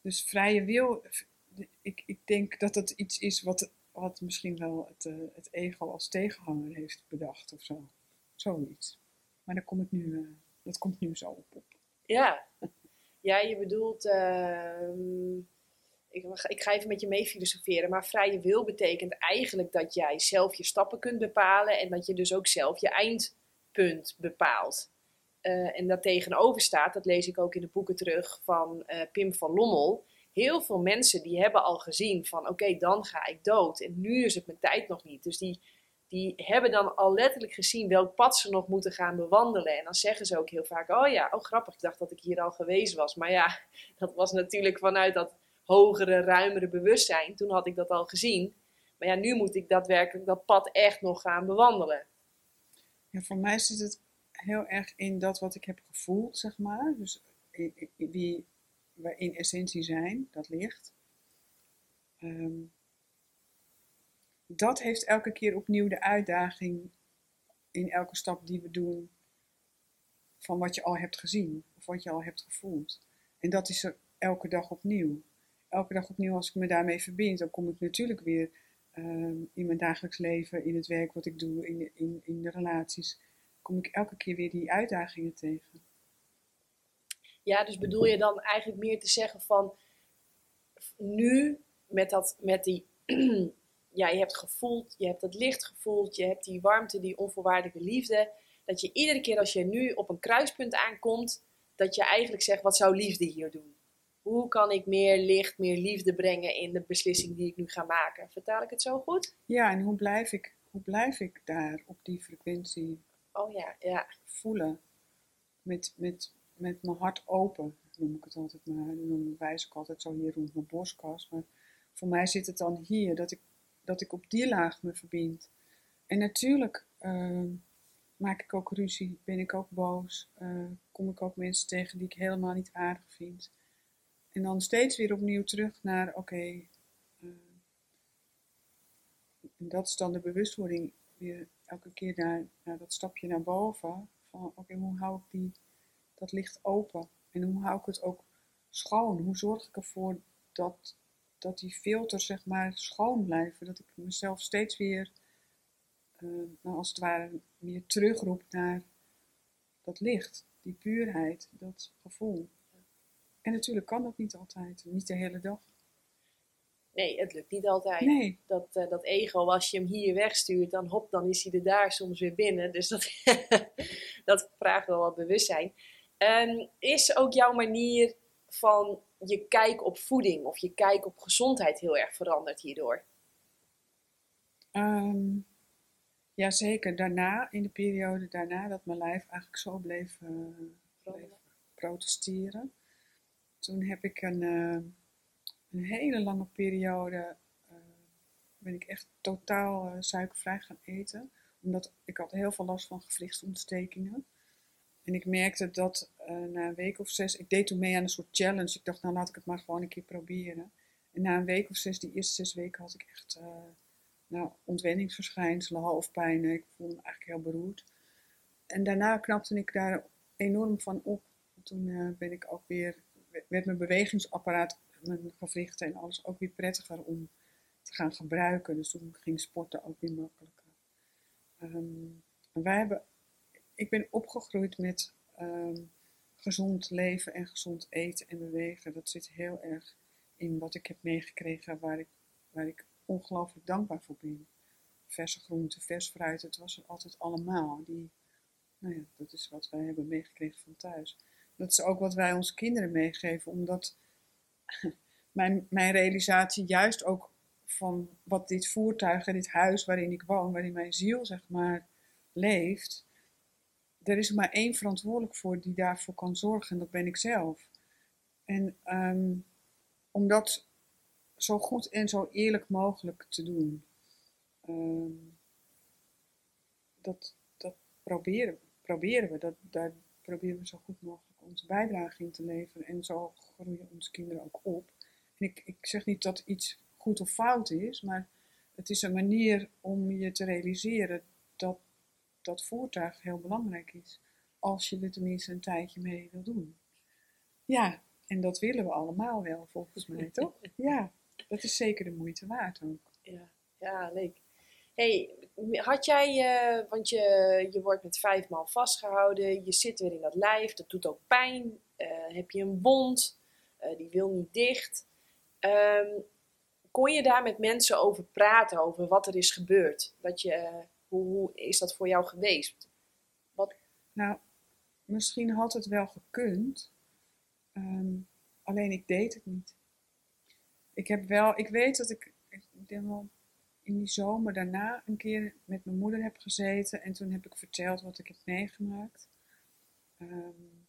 Dus vrije wil, ik, ik denk dat dat iets is wat, wat misschien wel het, uh, het ego als tegenhanger heeft bedacht of zo. Zoiets. Maar daar kom ik nu, uh, dat komt nu zo op. Ja. ja, je bedoelt, uh, ik, ik ga even met je mee filosoferen, maar vrije wil betekent eigenlijk dat jij zelf je stappen kunt bepalen en dat je dus ook zelf je eindpunt bepaalt. Uh, en dat tegenover staat, dat lees ik ook in de boeken terug van Pim van Lommel. Heel veel mensen die hebben al gezien van oké, dan ga ik dood en nu is het mijn tijd nog niet. Dus die, die hebben dan al letterlijk gezien welk pad ze nog moeten gaan bewandelen. En dan zeggen ze ook heel vaak, oh ja, oh grappig, ik dacht dat ik hier al geweest was. Maar ja, dat was natuurlijk vanuit dat hogere, ruimere bewustzijn. Toen had ik dat al gezien. Maar ja, nu moet ik daadwerkelijk dat pad echt nog gaan bewandelen. Ja, voor mij zit het heel erg in dat wat ik heb gevoeld, zeg maar. Dus wie we in essentie zijn, dat licht. Ehm, dat heeft elke keer opnieuw de uitdaging in elke stap die we doen van wat je al hebt gezien of wat je al hebt gevoeld. En dat is er elke dag opnieuw. Elke dag opnieuw als ik me daarmee verbind, dan kom ik natuurlijk weer ehm, in mijn dagelijks leven, in het werk wat ik doe, in, in, in de relaties, kom ik elke keer weer die uitdagingen tegen. Ja, dus bedoel je dan eigenlijk meer te zeggen van nu met, dat, met die, ja, je hebt gevoeld, je hebt het licht gevoeld, je hebt die warmte, die onvoorwaardelijke liefde, dat je iedere keer als je nu op een kruispunt aankomt, dat je eigenlijk zegt, wat zou liefde hier doen? Hoe kan ik meer licht, meer liefde brengen in de beslissing die ik nu ga maken? Vertaal ik het zo goed? Ja, en hoe blijf ik, hoe blijf ik daar op die frequentie oh ja, ja. voelen? Met, met, met mijn hart open, noem ik het altijd maar. Dan wijs ik altijd zo hier rond mijn borstkas. Maar voor mij zit het dan hier, dat ik, dat ik op die laag me verbind. En natuurlijk ehm, maak ik ook ruzie, ben ik ook boos, uh, kom ik ook mensen tegen die ik helemaal niet aardig vind. En dan steeds weer opnieuw terug naar, oké, okay, uh, dat is dan de bewustwording, weer elke keer naar, naar dat stapje naar boven. Van oké, hoe hou ik die, dat licht open? En hoe hou ik het ook schoon? Hoe zorg ik ervoor dat, dat die filters zeg maar schoon blijven? Dat ik mezelf steeds weer, uh, nou, als het ware, weer terugroep naar dat licht, die puurheid, dat gevoel. En natuurlijk kan dat niet altijd, niet de hele dag. Nee, het lukt niet altijd. Nee. Dat, uh, dat ego, als je hem hier wegstuurt, dan hop, dan is hij er daar soms weer binnen. Dus dat, dat vraagt wel wat bewustzijn. Um, is ook jouw manier van je kijk op voeding of je kijk op gezondheid heel erg veranderd hierdoor? Um, Jazeker, daarna, in de periode daarna, dat mijn lijf eigenlijk zo bleef, uh, bleef protesteren. Toen heb ik een, uh, een hele lange periode, uh, ben ik echt totaal suikervrij gaan eten. Omdat ik had heel veel last van gewrichtsontstekingen. En ik merkte dat na een week of zes, ik deed toen mee aan een soort challenge. Ik dacht, nou laat ik het maar gewoon een keer proberen. En na een week of zes, die eerste zes weken, had ik echt nou, ontwenningsverschijnselen, hoofdpijn. Ik voelde me eigenlijk heel beroerd. En daarna knapte ik daar enorm van op. Toen uh, ben ik ook weer, werd mijn bewegingsapparaat, mijn gewrichten en alles ook weer prettiger om te gaan gebruiken. Dus toen ging sporten ook weer makkelijker. Um, wij hebben, ik ben opgegroeid met um, gezond leven en gezond eten en bewegen. Dat zit heel erg in wat ik heb meegekregen, waar ik, waar ik ongelooflijk dankbaar voor ben. Verse groenten, vers fruit, het was er altijd allemaal. Die, nou ja, dat is wat wij hebben meegekregen van thuis. Dat is ook wat wij onze kinderen meegeven, omdat mijn, mijn realisatie juist ook van wat dit voertuig en dit huis waarin ik woon, waarin mijn ziel zeg maar leeft, er is maar één verantwoordelijk voor die daarvoor kan zorgen en dat ben ik zelf. En um, omdat zo goed en zo eerlijk mogelijk te doen. Ehm, dat, dat proberen, proberen we. Dat, daar proberen we zo goed mogelijk onze bijdrage in te leveren. En zo groeien onze kinderen ook op. En ik, ik zeg niet dat iets goed of fout is, maar het is een manier om je te realiseren dat voertuig heel belangrijk is. Als je er tenminste een tijdje mee wil doen. Ja, en dat willen we allemaal wel, volgens mij, toch? Ja, dat is zeker de moeite waard ook. Ja, ja leuk. Hey, had jij, uh, want je, je wordt met vijf maal vastgehouden, je zit weer in dat lijf, dat doet ook pijn. Uh, heb je een wond, uh, die wil niet dicht. Um, kon je daar met mensen over praten, over wat er is gebeurd? Dat je, hoe, is dat voor jou geweest? Wat? Nou, misschien had het wel gekund, um, alleen ik deed het niet. Ik heb wel, ik weet dat ik, ik in die zomer daarna een keer met mijn moeder heb gezeten en toen heb ik verteld wat ik heb meegemaakt. Um,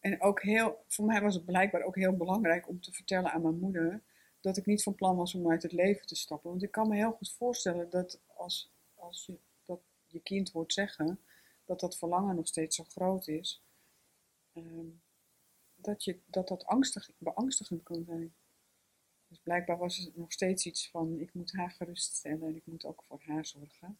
en ook heel, voor mij was het blijkbaar ook heel belangrijk om te vertellen aan mijn moeder dat ik niet van plan was om uit het leven te stappen. Want ik kan me heel goed voorstellen dat als, als je dat je kind hoort zeggen, dat dat verlangen nog steeds zo groot is, um, dat, je, dat dat angstig, beangstigend kan zijn. Dus blijkbaar was er nog steeds iets van, ik moet haar geruststellen en ik moet ook voor haar zorgen.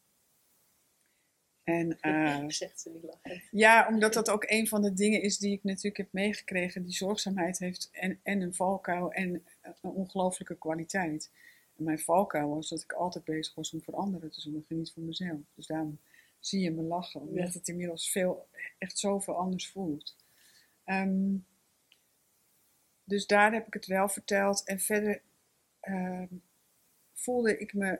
En, uh, Zegt ze niet lachen. Ja, omdat dat ook een van de dingen is die ik natuurlijk heb meegekregen. Die zorgzaamheid heeft en, en een valkuil en een ongelooflijke kwaliteit. En mijn valkuil was dat ik altijd bezig was om voor anderen te zorgen, niet voor mezelf. Dus daarom zie je me lachen, omdat het inmiddels veel, echt zoveel anders voelt. Um, dus daar heb ik het wel verteld. En verder uh, voelde ik me,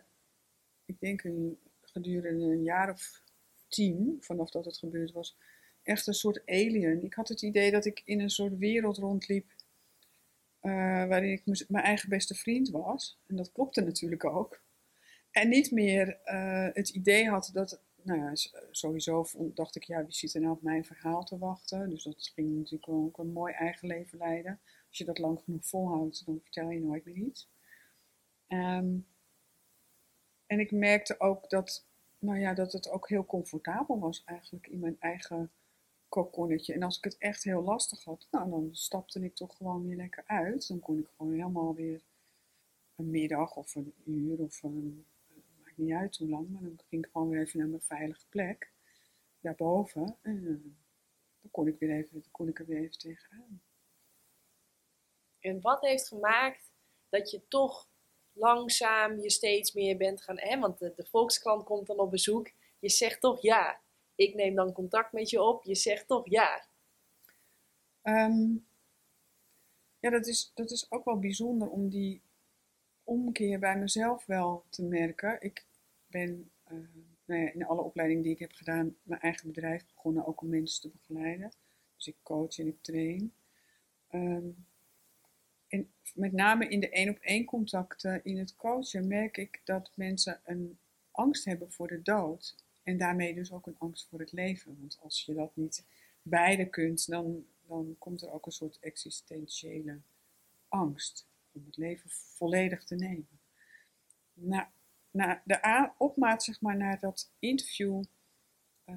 ik denk een, gedurende een jaar of tien, vanaf dat het gebeurd was, echt een soort alien. Ik had het idee dat ik in een soort wereld rondliep. Uh, waarin ik mijn eigen beste vriend was. En dat klopte natuurlijk ook. En niet meer uh, het idee had dat nou ja, sowieso dacht ik, ja, wie zit er nou op mijn verhaal te wachten? Dus dat ging natuurlijk ook een mooi eigen leven leiden. Als je dat lang genoeg volhoudt, dan vertel je nooit meer iets. Um, en ik merkte ook dat, nou ja, dat het ook heel comfortabel was eigenlijk in mijn eigen kokonnetje. En als ik het echt heel lastig had, nou, dan stapte ik toch gewoon weer lekker uit. Dan kon ik gewoon helemaal weer een middag of een uur of een, maakt niet uit hoe lang, maar dan ging ik gewoon weer even naar mijn veilige plek, daarboven. En uh, dan kon ik, weer even, dan kon ik er weer even tegenaan. En wat heeft gemaakt dat je toch langzaam je steeds meer bent gaan... Hè, want de, de Volkskrant komt dan op bezoek. Je zegt toch ja. Ik neem dan contact met je op. Je zegt toch ja. Um, ja, dat is, dat is ook wel bijzonder om die omkeer bij mezelf wel te merken. Ik ben uh, nou in alle opleidingen die ik heb gedaan, mijn eigen bedrijf begonnen ook om mensen te begeleiden. Dus ik coach en ik train. Um, en met name in de één op één contacten in het coachen merk ik dat mensen een angst hebben voor de dood. En daarmee dus ook een angst voor het leven. Want als je dat niet beide kunt, dan, dan komt er ook een soort existentiële angst om het leven volledig te nemen. Nou, na de opmaat zeg maar, naar dat interview uh,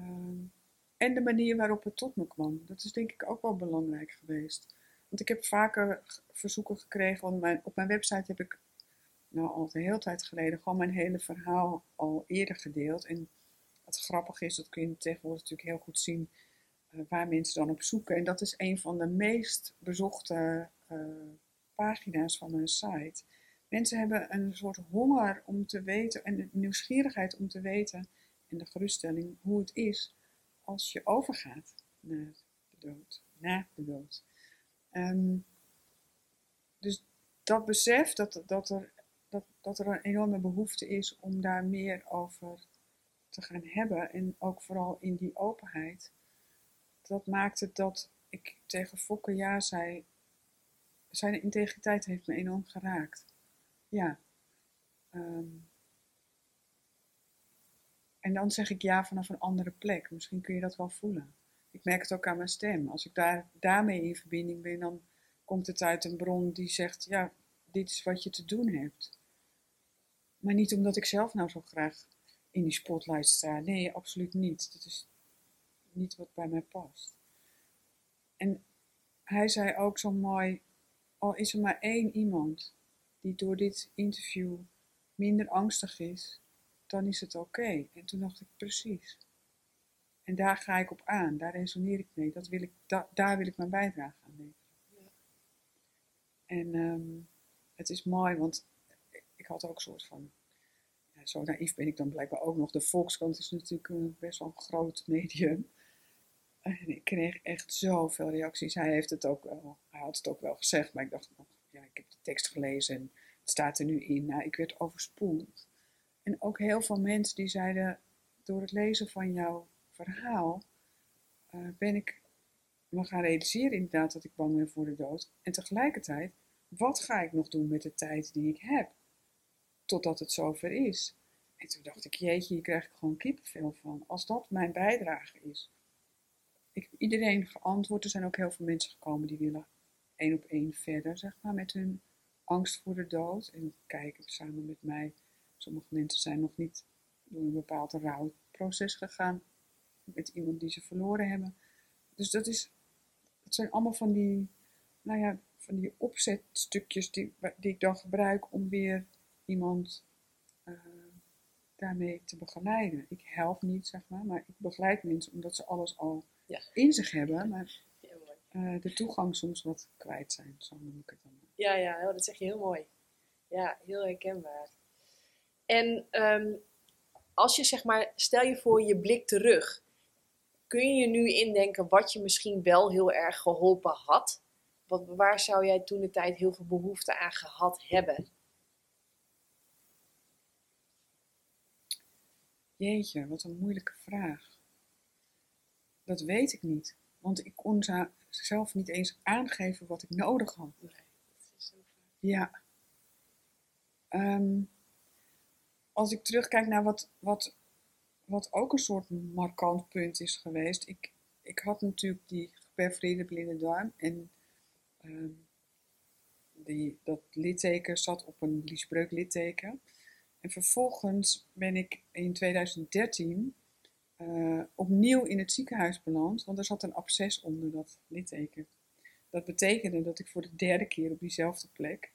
en de manier waarop het tot me kwam, dat is denk ik ook wel belangrijk geweest. Want ik heb vaker verzoeken gekregen, want mijn, op mijn website heb ik nou al een hele tijd geleden gewoon mijn hele verhaal al eerder gedeeld. En wat grappig is, dat kun je tegenwoordig natuurlijk heel goed zien uh, waar mensen dan op zoeken. En dat is een van de meest bezochte uh, pagina's van mijn site. Mensen hebben een soort honger om te weten en nieuwsgierigheid om te weten en de geruststelling hoe het is als je overgaat naar de dood, na de dood. Um, dus dat besef dat, dat, er, dat, dat er een enorme behoefte is om daar meer over te gaan hebben. En ook vooral in die openheid. Dat maakte dat ik tegen Fokke ja zei. Zijn integriteit heeft me enorm geraakt. Ja. Um, en dan zeg ik ja vanaf een andere plek. Misschien kun je dat wel voelen ik merk het ook aan mijn stem. Als ik daar, daarmee in verbinding ben, dan komt het uit een bron die zegt, ja, dit is wat je te doen hebt. Maar niet omdat ik zelf nou zo graag in die spotlight sta. Nee, absoluut niet. Dat is niet wat bij mij past. En hij zei ook zo mooi, al is er maar één iemand die door dit interview minder angstig is, dan is het oké. En toen dacht ik, precies. En daar ga ik op aan, daar resoneer ik mee. Dat wil ik, da- daar wil ik mijn bijdrage aan leveren. Ja. En ehm, het is mooi, want ik had ook een soort van. Zo naïef ben ik dan blijkbaar ook nog. De Volkskrant is natuurlijk een best wel een groot medium. En ik kreeg echt zoveel reacties. Hij, heeft het ook wel, hij had het ook wel gezegd, maar ik dacht nog, ja, ik heb de tekst gelezen en het staat er nu in. Nou, ik werd overspoeld. En ook heel veel mensen die zeiden, door het lezen van jouw verhaal, eh, ben ik me gaan realiseren inderdaad dat ik bang ben voor de dood. En tegelijkertijd, wat ga ik nog doen met de tijd die ik heb? Totdat het zover is. En toen dacht ik, jeetje, hier krijg ik gewoon kippenvel van. Als dat mijn bijdrage is. Ik heb iedereen geantwoord. Er zijn ook heel veel mensen gekomen die willen één op één verder, zeg maar, met hun angst voor de dood. En kijken samen met mij. Sommige mensen zijn nog niet door een bepaald rouwproces gegaan met iemand die ze verloren hebben. Dus dat is, het zijn allemaal van die, nou ja, van die opzetstukjes die, die ik dan gebruik om weer iemand uh, daarmee te begeleiden. Ik help niet, zeg maar, maar ik begeleid mensen omdat ze alles al Ja. in zich hebben, maar uh, de toegang soms wat kwijt zijn, zo noem ik het dan. Ja, ja, oh, dat zeg je heel mooi. Ja, heel herkenbaar. En ehm, als je zeg maar, stel je voor je blik terug, kun je je nu indenken wat je misschien wel heel erg geholpen had? Wat, waar zou jij toen de tijd heel veel behoefte aan gehad hebben? Jeetje, wat een moeilijke vraag. Dat weet ik niet, want ik kon zelf niet eens aangeven wat ik nodig had. Nee, dat is zo vaak. Ja. Ehm, als ik terugkijk naar wat, wat, wat ook een soort markant punt is geweest. Ik, ik had natuurlijk die geperforeerde blinde darm en ehm, die, dat litteken zat op een liesbreuk litteken. En vervolgens ben ik in 2013 eh, opnieuw in het ziekenhuis beland, want er zat een absces onder dat litteken. Dat betekende dat ik voor de derde keer op diezelfde plek,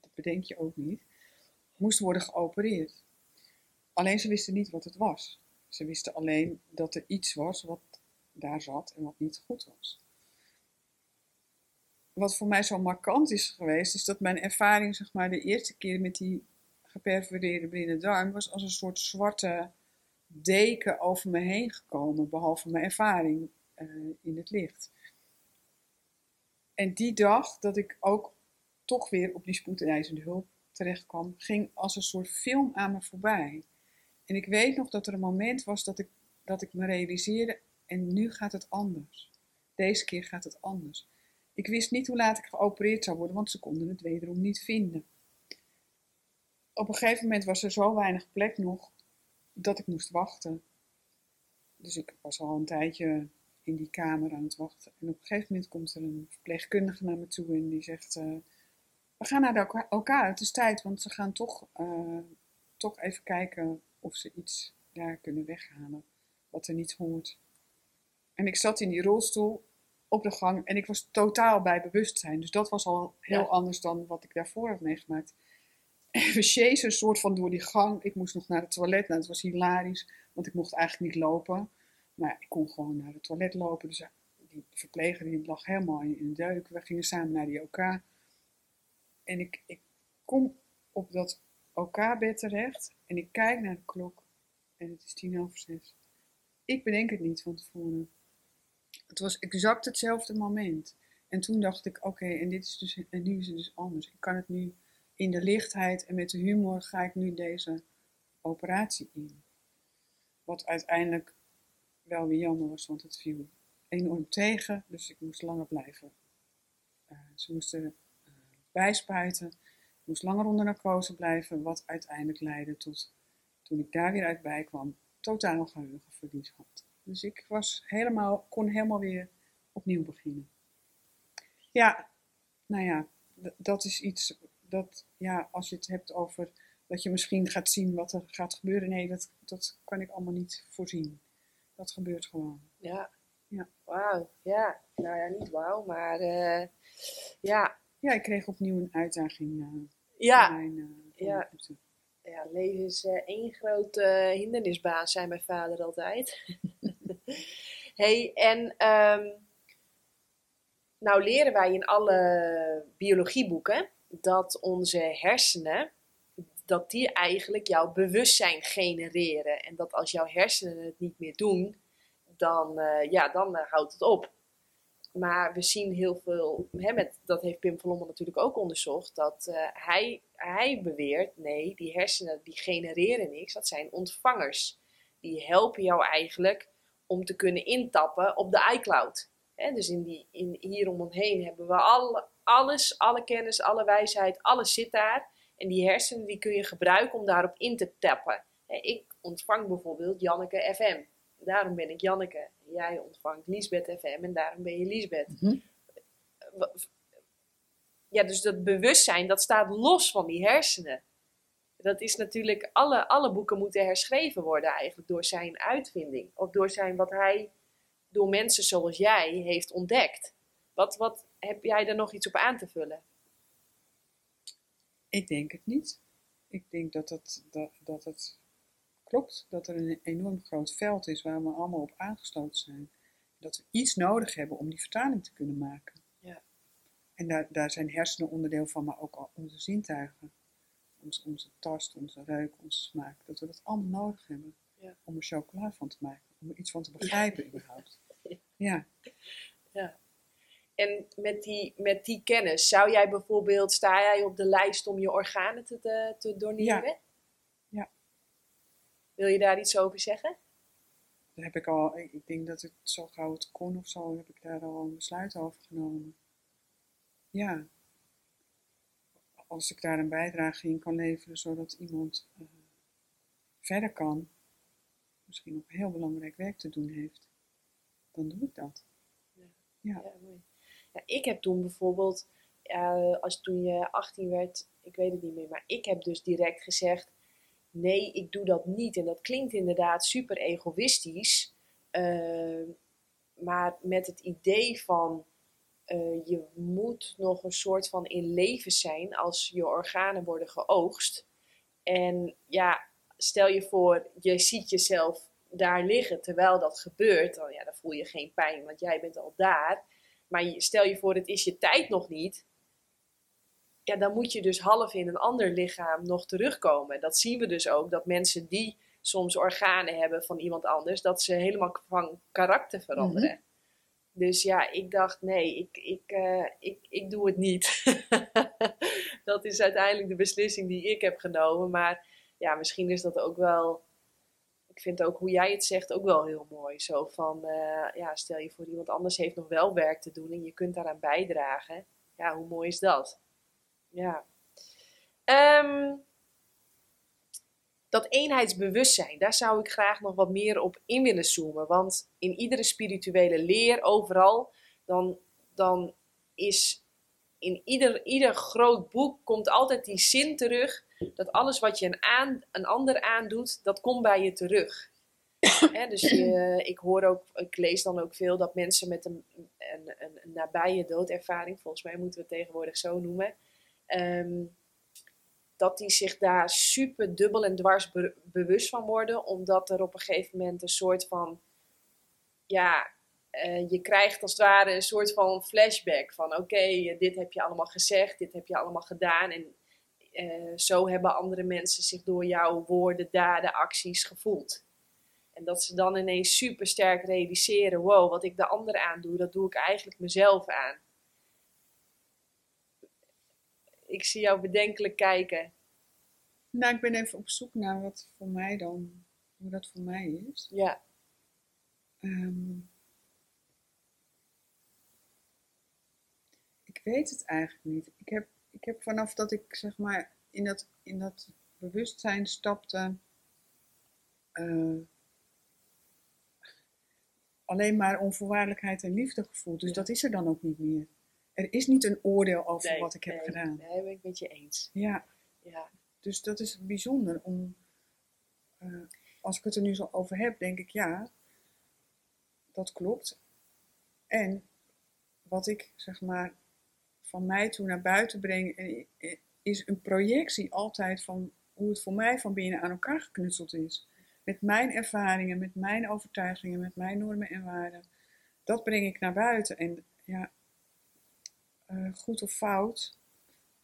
dat bedenk je ook niet, moest worden geopereerd. Alleen ze wisten niet wat het was. Ze wisten alleen dat er iets was wat daar zat en wat niet goed was. Wat voor mij zo markant is geweest, is dat mijn ervaring, zeg maar, de eerste keer met die geperforeerde blinde darm was als een soort zwarte deken over me heen gekomen, behalve mijn ervaring eh, in het licht. En die dag dat ik ook toch weer op die spoedeisende hulp terecht kwam, ging als een soort film aan me voorbij. En ik weet nog dat er een moment was dat ik, dat ik me realiseerde, en nu gaat het anders. Deze keer gaat het anders. Ik wist niet hoe laat ik geopereerd zou worden, want ze konden het wederom niet vinden. Op een gegeven moment was er zo weinig plek nog dat ik moest wachten. Dus ik was al een tijdje in die kamer aan het wachten. En op een gegeven moment komt er een verpleegkundige naar me toe en die zegt: eh, We gaan naar elkaar, het is tijd, want ze gaan toch, eh, toch even kijken of ze iets daar kunnen weghalen wat er niet hoort. En ik zat in die rolstoel op de gang en ik was totaal bij bewustzijn. Dus dat was al heel Ja. anders dan wat ik daarvoor had meegemaakt. We chasen een soort van door die gang. Ik moest nog naar het toilet. Nou, het was hilarisch, want ik mocht eigenlijk niet lopen. Maar ik kon gewoon naar het toilet lopen. Dus ja, die verpleger die lag helemaal in een deuk. We gingen samen naar die OK. En ik, ik kom op dat OK-bed terecht. En ik kijk naar de klok. En het is tien over zes. Ik bedenk het niet van tevoren. Het was exact hetzelfde moment. En toen dacht ik, oké, en dit is dus, en nu is het dus anders. Ik kan het nu in de lichtheid en met de humor ga ik nu deze operatie in. Wat uiteindelijk wel weer jammer was, want het viel enorm tegen. Dus ik moest langer blijven. Eh, ze moesten eh, bijspuiten. Ik moest langer onder narcose blijven, wat uiteindelijk leidde tot, toen ik daar weer uit bij kwam, totaal geheugenverlies had. Dus ik was helemaal, kon helemaal weer opnieuw beginnen. Ja, nou ja, dat is iets dat, ja, als je het hebt over dat je misschien gaat zien wat er gaat gebeuren. Nee, dat, dat kan ik allemaal niet voorzien. Dat gebeurt gewoon. Ja. Ja. Wauw. Ja. Nou ja, niet wauw, maar eh, ja. Ja, ik kreeg opnieuw een uitdaging. eh Ja. mijn, voor Ja. ja, leven is één grote hindernisbaan, zei mijn vader altijd. hey, en ehm, nou leren wij in alle biologieboeken dat onze hersenen, dat die eigenlijk jouw bewustzijn genereren. En dat als jouw hersenen het niet meer doen, dan, eh, ja, dan eh, houdt het op. Maar we zien heel veel, hè, met, dat heeft Pim van Lommel natuurlijk ook onderzocht, dat eh, hij, hij beweert, nee, die hersenen die genereren niks, dat zijn ontvangers. Die helpen jou eigenlijk om te kunnen intappen op de iCloud. Hè, dus in die, in, hier om ons heen hebben we alle, alles, alle kennis, alle wijsheid, alles zit daar. En die hersenen die kun je gebruiken om daarop in te tappen. Ik ontvang bijvoorbeeld Janneke FM. Daarom ben ik Janneke. Jij ontvangt Liesbeth FM en daarom ben je Liesbeth. Mhm. Ja, dus dat bewustzijn, dat staat los van die hersenen. Dat is natuurlijk, alle, alle boeken moeten herschreven worden eigenlijk door zijn uitvinding. Of door zijn, wat hij door mensen zoals jij heeft ontdekt. Wat, wat heb jij daar nog iets op aan te vullen? Ik denk het niet. Ik denk dat het, dat, dat het klopt dat er een enorm groot veld is waar we allemaal op aangesloten zijn. Dat we iets nodig hebben om die vertaling te kunnen maken. Ja. En daar, daar zijn hersenen onderdeel van, maar ook onze zintuigen. Onze, onze tast, onze reuk, onze smaak. Dat we dat allemaal nodig hebben Ja. om er chocola van te maken. Om er iets van te begrijpen überhaupt. Ja. Ja. En met die, met die kennis, zou jij bijvoorbeeld, sta jij op de lijst om je organen te, te, te doneren? Ja. Wil je daar iets over zeggen? Daar heb ik al, ik ik denk dat het zo gauw het kon of zo, heb ik daar al een besluit over genomen. Ja. Als ik daar een bijdrage in kan leveren, zodat iemand eh, verder kan, misschien nog heel belangrijk werk te doen heeft, dan doe ik dat. Ja. Ja, mooi. Ik heb toen bijvoorbeeld, eh, als toen je 18 werd, ik weet het niet meer, maar ik heb dus direct gezegd: nee, ik doe dat niet. En dat klinkt inderdaad super egoïstisch, eh, maar met het idee van eh, je moet nog een soort van in leven zijn als je organen worden geoogst. En ja, stel je voor, je ziet jezelf daar liggen terwijl dat gebeurt, dan, ja, dan voel je geen pijn, want jij bent al daar. Maar stel je voor, het is je tijd nog niet. Ja, dan moet je dus half in een ander lichaam nog terugkomen. Dat zien we dus ook, dat mensen die soms organen hebben van iemand anders, dat ze helemaal van karakter veranderen. Dus ja, ik dacht, nee, ik, ik, eh, ik, ik doe het niet. dat is uiteindelijk de beslissing die ik heb genomen. Maar ja, misschien is dat ook wel. Ik vind ook hoe jij het zegt ook wel heel mooi. Zo van, eh, ja, stel je voor iemand anders heeft nog wel werk te doen en je kunt daaraan bijdragen. Ja, hoe mooi is dat? Ja. Ehm, dat eenheidsbewustzijn, daar zou ik graag nog wat meer op in willen zoomen. Want in iedere spirituele leer, overal, dan, dan is in ieder, ieder groot boek komt altijd die zin terug dat alles wat je een, aan, een ander aandoet, dat komt bij je terug. Dus je, ik hoor ook, ik lees dan ook veel dat mensen met een, een, een, een nabije doodervaring, volgens mij moeten we het tegenwoordig zo noemen, ehm, dat die zich daar super dubbel en dwars be- bewust van worden, omdat er op een gegeven moment een soort van, ja, eh, je krijgt als het ware een soort van flashback van, oké, eh, dit heb je allemaal gezegd, dit heb je allemaal gedaan en eh, zo hebben andere mensen zich door jouw woorden, daden, acties gevoeld. En dat ze dan ineens super sterk realiseren: wow, wat ik de ander aandoe, dat doe ik eigenlijk mezelf aan. Ik zie jou bedenkelijk kijken. Nou, ik ben even op zoek naar wat voor mij dan, hoe dat voor mij is. Ja, Ehm, ik weet het eigenlijk niet. Ik heb, ik heb vanaf dat ik zeg maar in dat, in dat bewustzijn stapte, eh, alleen maar onvoorwaardelijkheid en liefde gevoeld. Dus Ja. dat is er dan ook niet meer. Er is niet een oordeel over nee, wat ik heb gedaan. Nee, ben ik met je eens. Ja, Ja, dus dat is bijzonder om, eh, als ik het er nu zo over heb, denk ik ja, dat klopt. En wat ik zeg maar van mij toe naar buiten breng, eh, eh, is een projectie altijd van hoe het voor mij van binnen aan elkaar geknutseld is. met mijn ervaringen, met mijn overtuigingen, met mijn normen en waarden. Dat breng ik naar buiten. En ja, eh, goed of fout,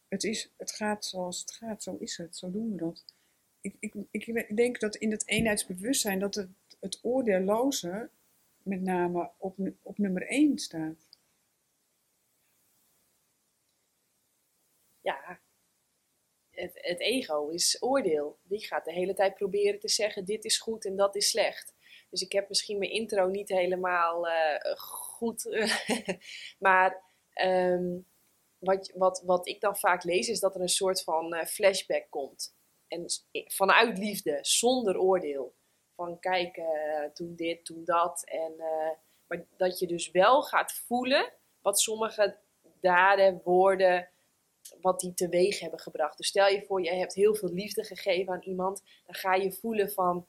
het, is, het gaat zoals het gaat, zo is het, zo doen we dat. Ik, ik, ik denk dat in het eenheidsbewustzijn dat het, het oordeelloze met name op, op nummer 1 staat. Ja, het, het, ego is oordeel. Die gaat de hele tijd proberen te zeggen: dit is goed en dat is slecht. Dus ik heb misschien mijn intro niet helemaal uh, goed. maar um, wat, wat, wat ik dan vaak lees is dat er een soort van uh, flashback komt. En vanuit liefde, zonder oordeel. Van kijk, uh, toen dit, toen dat. En, maar dat je dus wel gaat voelen wat sommige daden, woorden, wat die teweeg hebben gebracht. Dus stel je voor, je hebt heel veel liefde gegeven aan iemand. Dan ga je voelen van,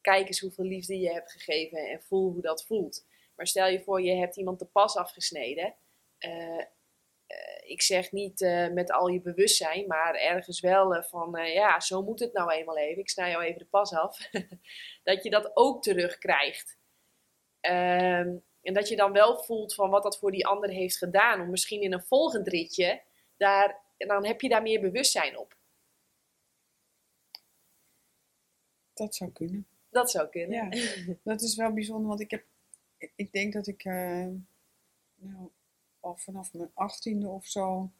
kijk eens hoeveel liefde je hebt gegeven en voel hoe dat voelt. Maar stel je voor, je hebt iemand de pas afgesneden. Uh, ik zeg niet uh, met al je bewustzijn, maar ergens wel van, ja, zo moet het nou eenmaal even. Ik snij jou even de pas af. dat je dat ook terugkrijgt. Ehm, en dat je dan wel voelt van wat dat voor die ander heeft gedaan. Om misschien in een volgend ritje daar, dan heb je daar meer bewustzijn op. Dat zou kunnen. Dat zou kunnen. Ja, dat is wel bijzonder, want ik heb, ik denk dat ik, uh, nou, al vanaf mijn achttiende of zo,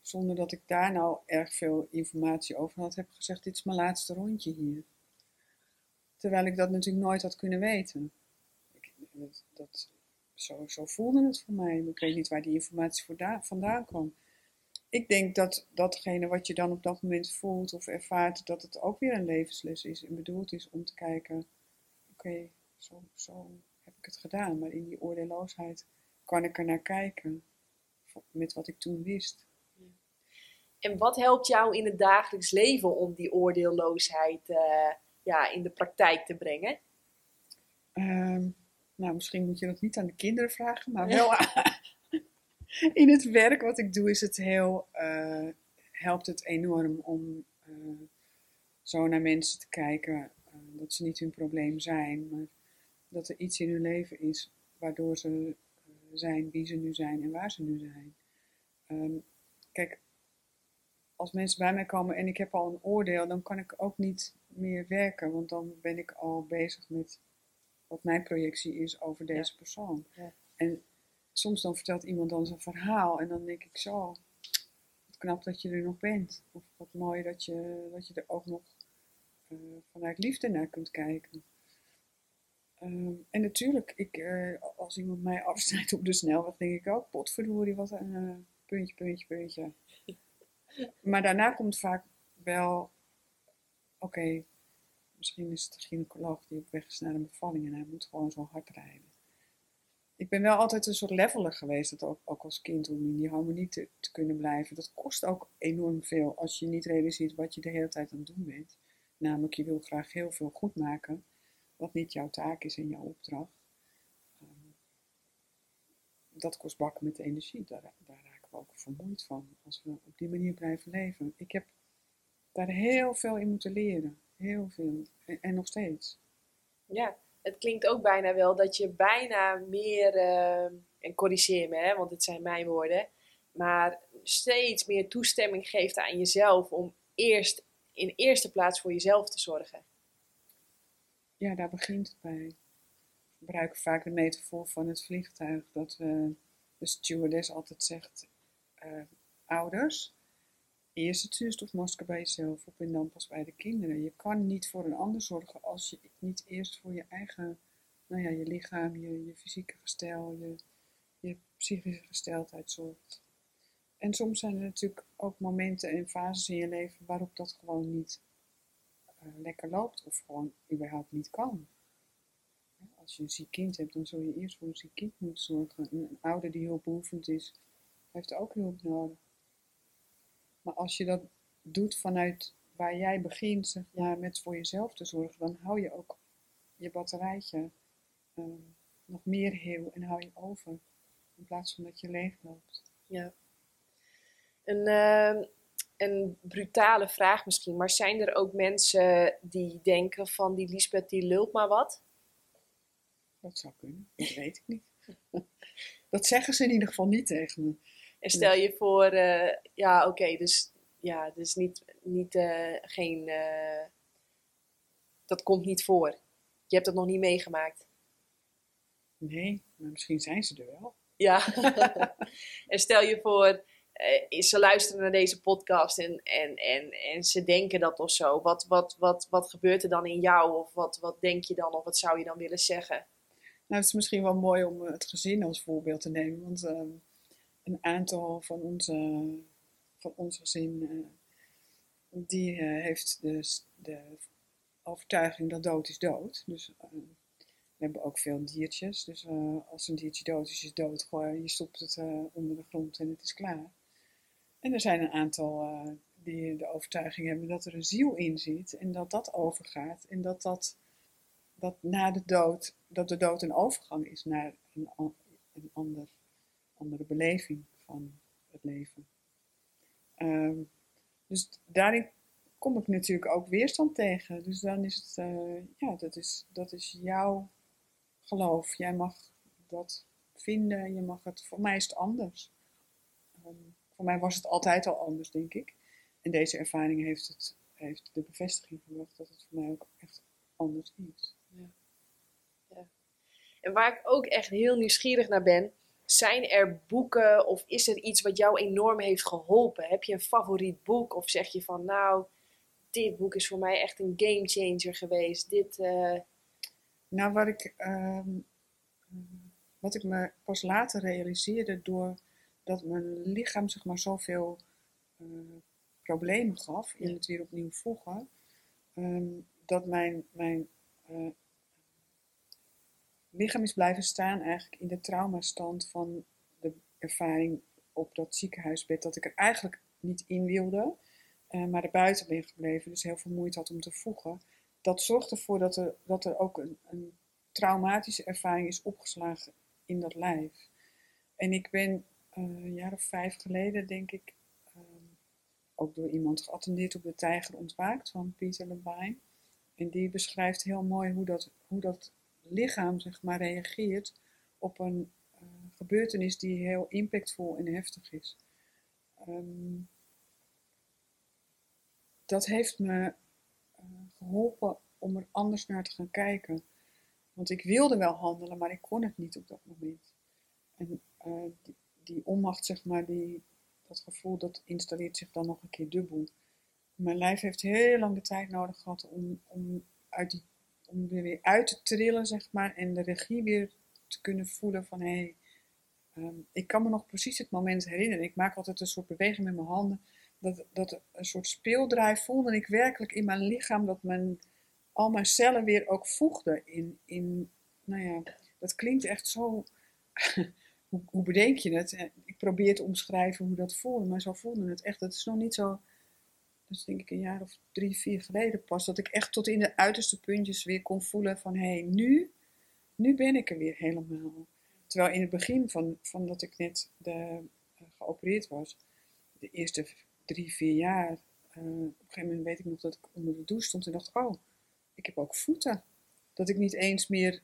zonder dat ik daar nou erg veel informatie over had, heb gezegd: dit is mijn laatste rondje hier. Terwijl ik dat natuurlijk nooit had kunnen weten. Ik, dat, dat, zo, zo voelde het voor mij. Ik weet niet waar die informatie vandaan kwam ik denk dat datgene wat je dan op dat moment voelt of ervaart, dat het ook weer een levensles is en bedoeld is om te kijken, oké, zo, zo heb ik het gedaan, maar in die oordeelloosheid kan ik er naar kijken met wat ik toen wist. En wat helpt jou in het dagelijks leven om die oordeelloosheid uh, ja, in de praktijk te brengen? Um, nou, misschien moet je dat niet aan de kinderen vragen, maar wel in het werk wat ik doe is het heel, uh, helpt het enorm om uh, zo naar mensen te kijken. Uh, dat ze niet hun probleem zijn, maar dat er iets in hun leven is waardoor ze zijn wie ze nu zijn en waar ze nu zijn. Um, kijk, als mensen bij mij komen en ik heb al een oordeel, dan kan ik ook niet meer werken, want dan ben ik al bezig met wat mijn projectie is over deze persoon. Ja. En soms dan vertelt iemand dan zijn verhaal en dan denk ik zo, wat knap dat je er nog bent. Of wat mooi dat je, dat je er ook nog uh, vanuit liefde naar kunt kijken. Um, en natuurlijk, ik, uh, als iemand mij afsnijdt op de snelweg, denk ik ook, potverdorie, wat een uh, puntje, puntje, puntje. maar daarna komt vaak wel, oké, okay, misschien is het de gynaecoloog die op weg is naar een bevalling en hij moet gewoon zo hard rijden ik ben wel altijd een soort leveler geweest, dat ook, als kind, om in die harmonie te, te, kunnen blijven. Dat kost ook enorm veel als je niet realiseert wat je de hele tijd aan het doen bent. Namelijk, je wil graag heel veel goed maken, wat niet jouw taak is en jouw opdracht. Um, dat kost bakken met energie, daar, daar raken we ook vermoeid van, als we op die manier blijven leven. Ik heb daar heel veel in moeten leren, heel veel, en, en nog steeds. Ja, het klinkt ook bijna wel dat je bijna meer, uh, en corrigeer me, hè, want het zijn mijn woorden, maar steeds meer toestemming geeft aan jezelf om eerst in eerste plaats voor jezelf te zorgen. Ja, daar begint het bij. We gebruiken vaak de metafoor van het vliegtuig, dat uh, de stewardess altijd zegt, uh, ouders, eerst het zuurstofmasker bij jezelf op en dan pas bij de kinderen. Je kan niet voor een ander zorgen als je niet eerst voor je eigen, nou ja, je lichaam, je, je fysieke gestel, je, je psychische gesteldheid zorgt. En soms zijn er natuurlijk ook momenten en fases in je leven waarop dat gewoon niet uh, lekker loopt of gewoon überhaupt niet kan. Als je een ziek kind hebt, dan zul je eerst voor een ziek kind moeten zorgen. Een ouder die heel behoefend is, heeft ook hulp nodig. Maar als je dat doet vanuit waar jij begint, zeg maar, met voor jezelf te zorgen, dan hou je ook je batterijtje uh, nog meer heel en hou je over. In plaats van dat je leeg loopt. Ja. En uh, een brutale vraag misschien, maar zijn er ook mensen die denken van die Lisbeth die lult maar wat? Dat zou kunnen, dat weet ik niet. dat zeggen ze in ieder geval niet tegen me. En stel je voor, eh, ja oké, dus, ja, dus niet, niet eh, geen, eh, dat komt niet voor. Je hebt dat nog niet meegemaakt. Nee, maar misschien zijn ze er wel. Ja, en stel je voor, ze luisteren naar deze podcast en, en, en, en ze denken dat of zo. Wat, wat, wat, wat gebeurt er dan in jou? Of wat, wat denk je dan? Of wat zou je dan willen zeggen? Nou, het is misschien wel mooi om het gezin als voorbeeld te nemen. Want uh, een aantal van onze, van ons gezin, uh, die heeft dus de overtuiging dat dood is dood. Dus we hebben ook veel diertjes. Dus als een diertje dood is, is dood. Gewoon, je stopt het onder de grond en het is klaar. En er zijn een aantal die de overtuiging hebben dat er een ziel in zit. En dat dat overgaat. En dat dat, dat na de dood, dat de dood een overgang is naar een ander, andere beleving van het leven. Um, dus daarin kom ik natuurlijk ook weerstand tegen. Dus dan is het, ja, dat is, dat is jouw geloof. Jij mag dat vinden, je mag het. Voor mij is het anders. Um, voor mij was het altijd al anders, denk ik. En deze ervaring heeft, het, heeft de bevestiging gebracht dat het voor mij ook echt anders is. Ja. ja. En waar ik ook echt heel nieuwsgierig naar ben, zijn er boeken of is er iets wat jou enorm heeft geholpen? Heb je een favoriet boek of zeg je van nou, dit boek is voor mij echt een game changer geweest. Dit, uh, nou, wat ik, ehm, wat ik me pas later realiseerde doordat mijn lichaam zeg maar zoveel uh, problemen gaf in het weer opnieuw voegen, ehm, dat mijn, mijn uh, lichaam is blijven staan eigenlijk in de traumastand van de ervaring op dat ziekenhuisbed, dat ik er eigenlijk niet in wilde, uh, maar er buiten ben gebleven, dus heel veel moeite had om te voegen dat zorgt ervoor dat er, dat er ook een, een traumatische ervaring is opgeslagen in dat lijf. En ik ben uh, een jaar of vijf geleden, denk ik, uh, ook door iemand geattendeerd op de Tijger ontwaakt van Pieter Levine. En die beschrijft heel mooi hoe dat, hoe dat lichaam zeg maar, reageert op een uh, gebeurtenis die heel impactvol en heftig is. Um, dat heeft me geholpen om er anders naar te gaan kijken. Want ik wilde wel handelen, maar ik kon het niet op dat moment. En die, die, onmacht, zeg maar, die, dat gevoel, dat installeert zich dan nog een keer dubbel. Mijn lijf heeft heel lang de tijd nodig gehad om, om, uit die, om er weer uit te trillen, zeg maar, en de regie weer te kunnen voelen van, hé, hey, um, ik kan me nog precies het moment herinneren. Ik maak altijd een soort beweging met mijn handen dat, dat een soort speeldrijf voelde ik werkelijk in mijn lichaam dat mijn, al mijn cellen weer ook voegden in, in nou ja, dat klinkt echt zo, hoe, hoe bedenk je het? Ik probeer te omschrijven hoe dat voelde, maar zo voelde het echt. Dat is nog niet zo, dat is denk ik een jaar of drie, vier geleden pas, dat ik echt tot in de uiterste puntjes weer kon voelen van, hé, hey, nu, nu ben ik er weer helemaal. Terwijl in het begin van, van dat ik net de, uh, geopereerd was, de eerste drie, vier jaar, uh, op een gegeven moment weet ik nog dat ik onder de douche stond en dacht, oh, ik heb ook voeten. Dat ik niet eens meer,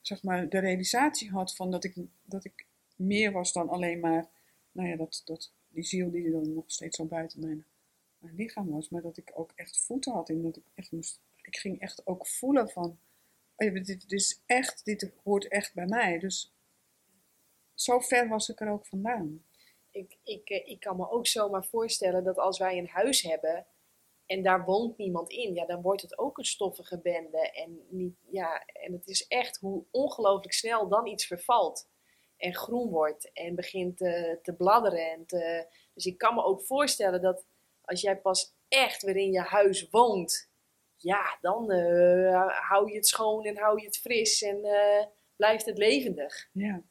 zeg maar, de realisatie had van dat ik, dat ik meer was dan alleen maar, nou ja, dat, dat, die ziel die dan nog steeds zo buiten mijn, mijn lichaam was. Maar dat ik ook echt voeten had en dat ik echt moest, ik ging echt ook voelen van, oh dit, is echt, dit hoort echt bij mij. Dus zo ver was ik er ook vandaan ik, ik, eh, ik kan me ook zomaar voorstellen dat als wij een huis hebben en daar woont niemand in, ja, dan wordt het ook een stoffige bende. En, niet, ja, en het is echt hoe ongelooflijk snel dan iets vervalt en groen wordt en begint te, te bladderen. En te, dus ik kan me ook voorstellen dat als jij pas echt weer in je huis woont, ja, dan uh, hou je het schoon en hou je het fris en uh, blijft het levendig. Ja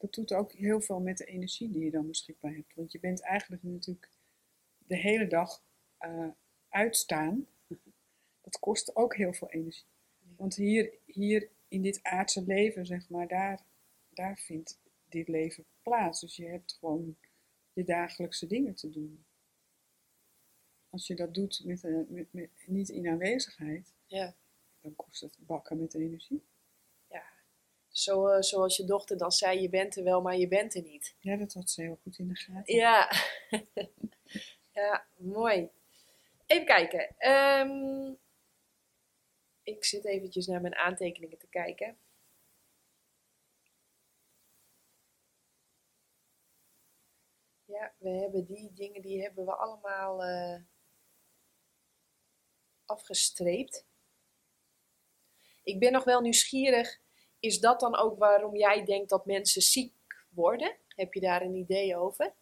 dat doet ook heel veel met de energie die je dan beschikbaar hebt. Want je bent eigenlijk natuurlijk de hele dag uh, uitstaan. Dat kost ook heel veel energie. Want hier, hier in dit aardse leven, zeg maar, daar, daar vindt dit leven plaats. Dus je hebt gewoon je dagelijkse dingen te doen. Als je dat doet met, met, met, niet in aanwezigheid, Ja. dan kost het bakken met energie. Zo, eh, zoals je dochter dan zei, je bent er wel, maar je bent er niet. Ja, dat had ze heel goed in de gaten. Ja, ja mooi. Even kijken. Ehm, ik zit eventjes naar mijn aantekeningen te kijken. Ja, we hebben die dingen, die hebben we allemaal eh, afgestreept. Ik ben nog wel nieuwsgierig. Is dat dan ook waarom jij denkt dat mensen ziek worden? Heb je daar een idee over?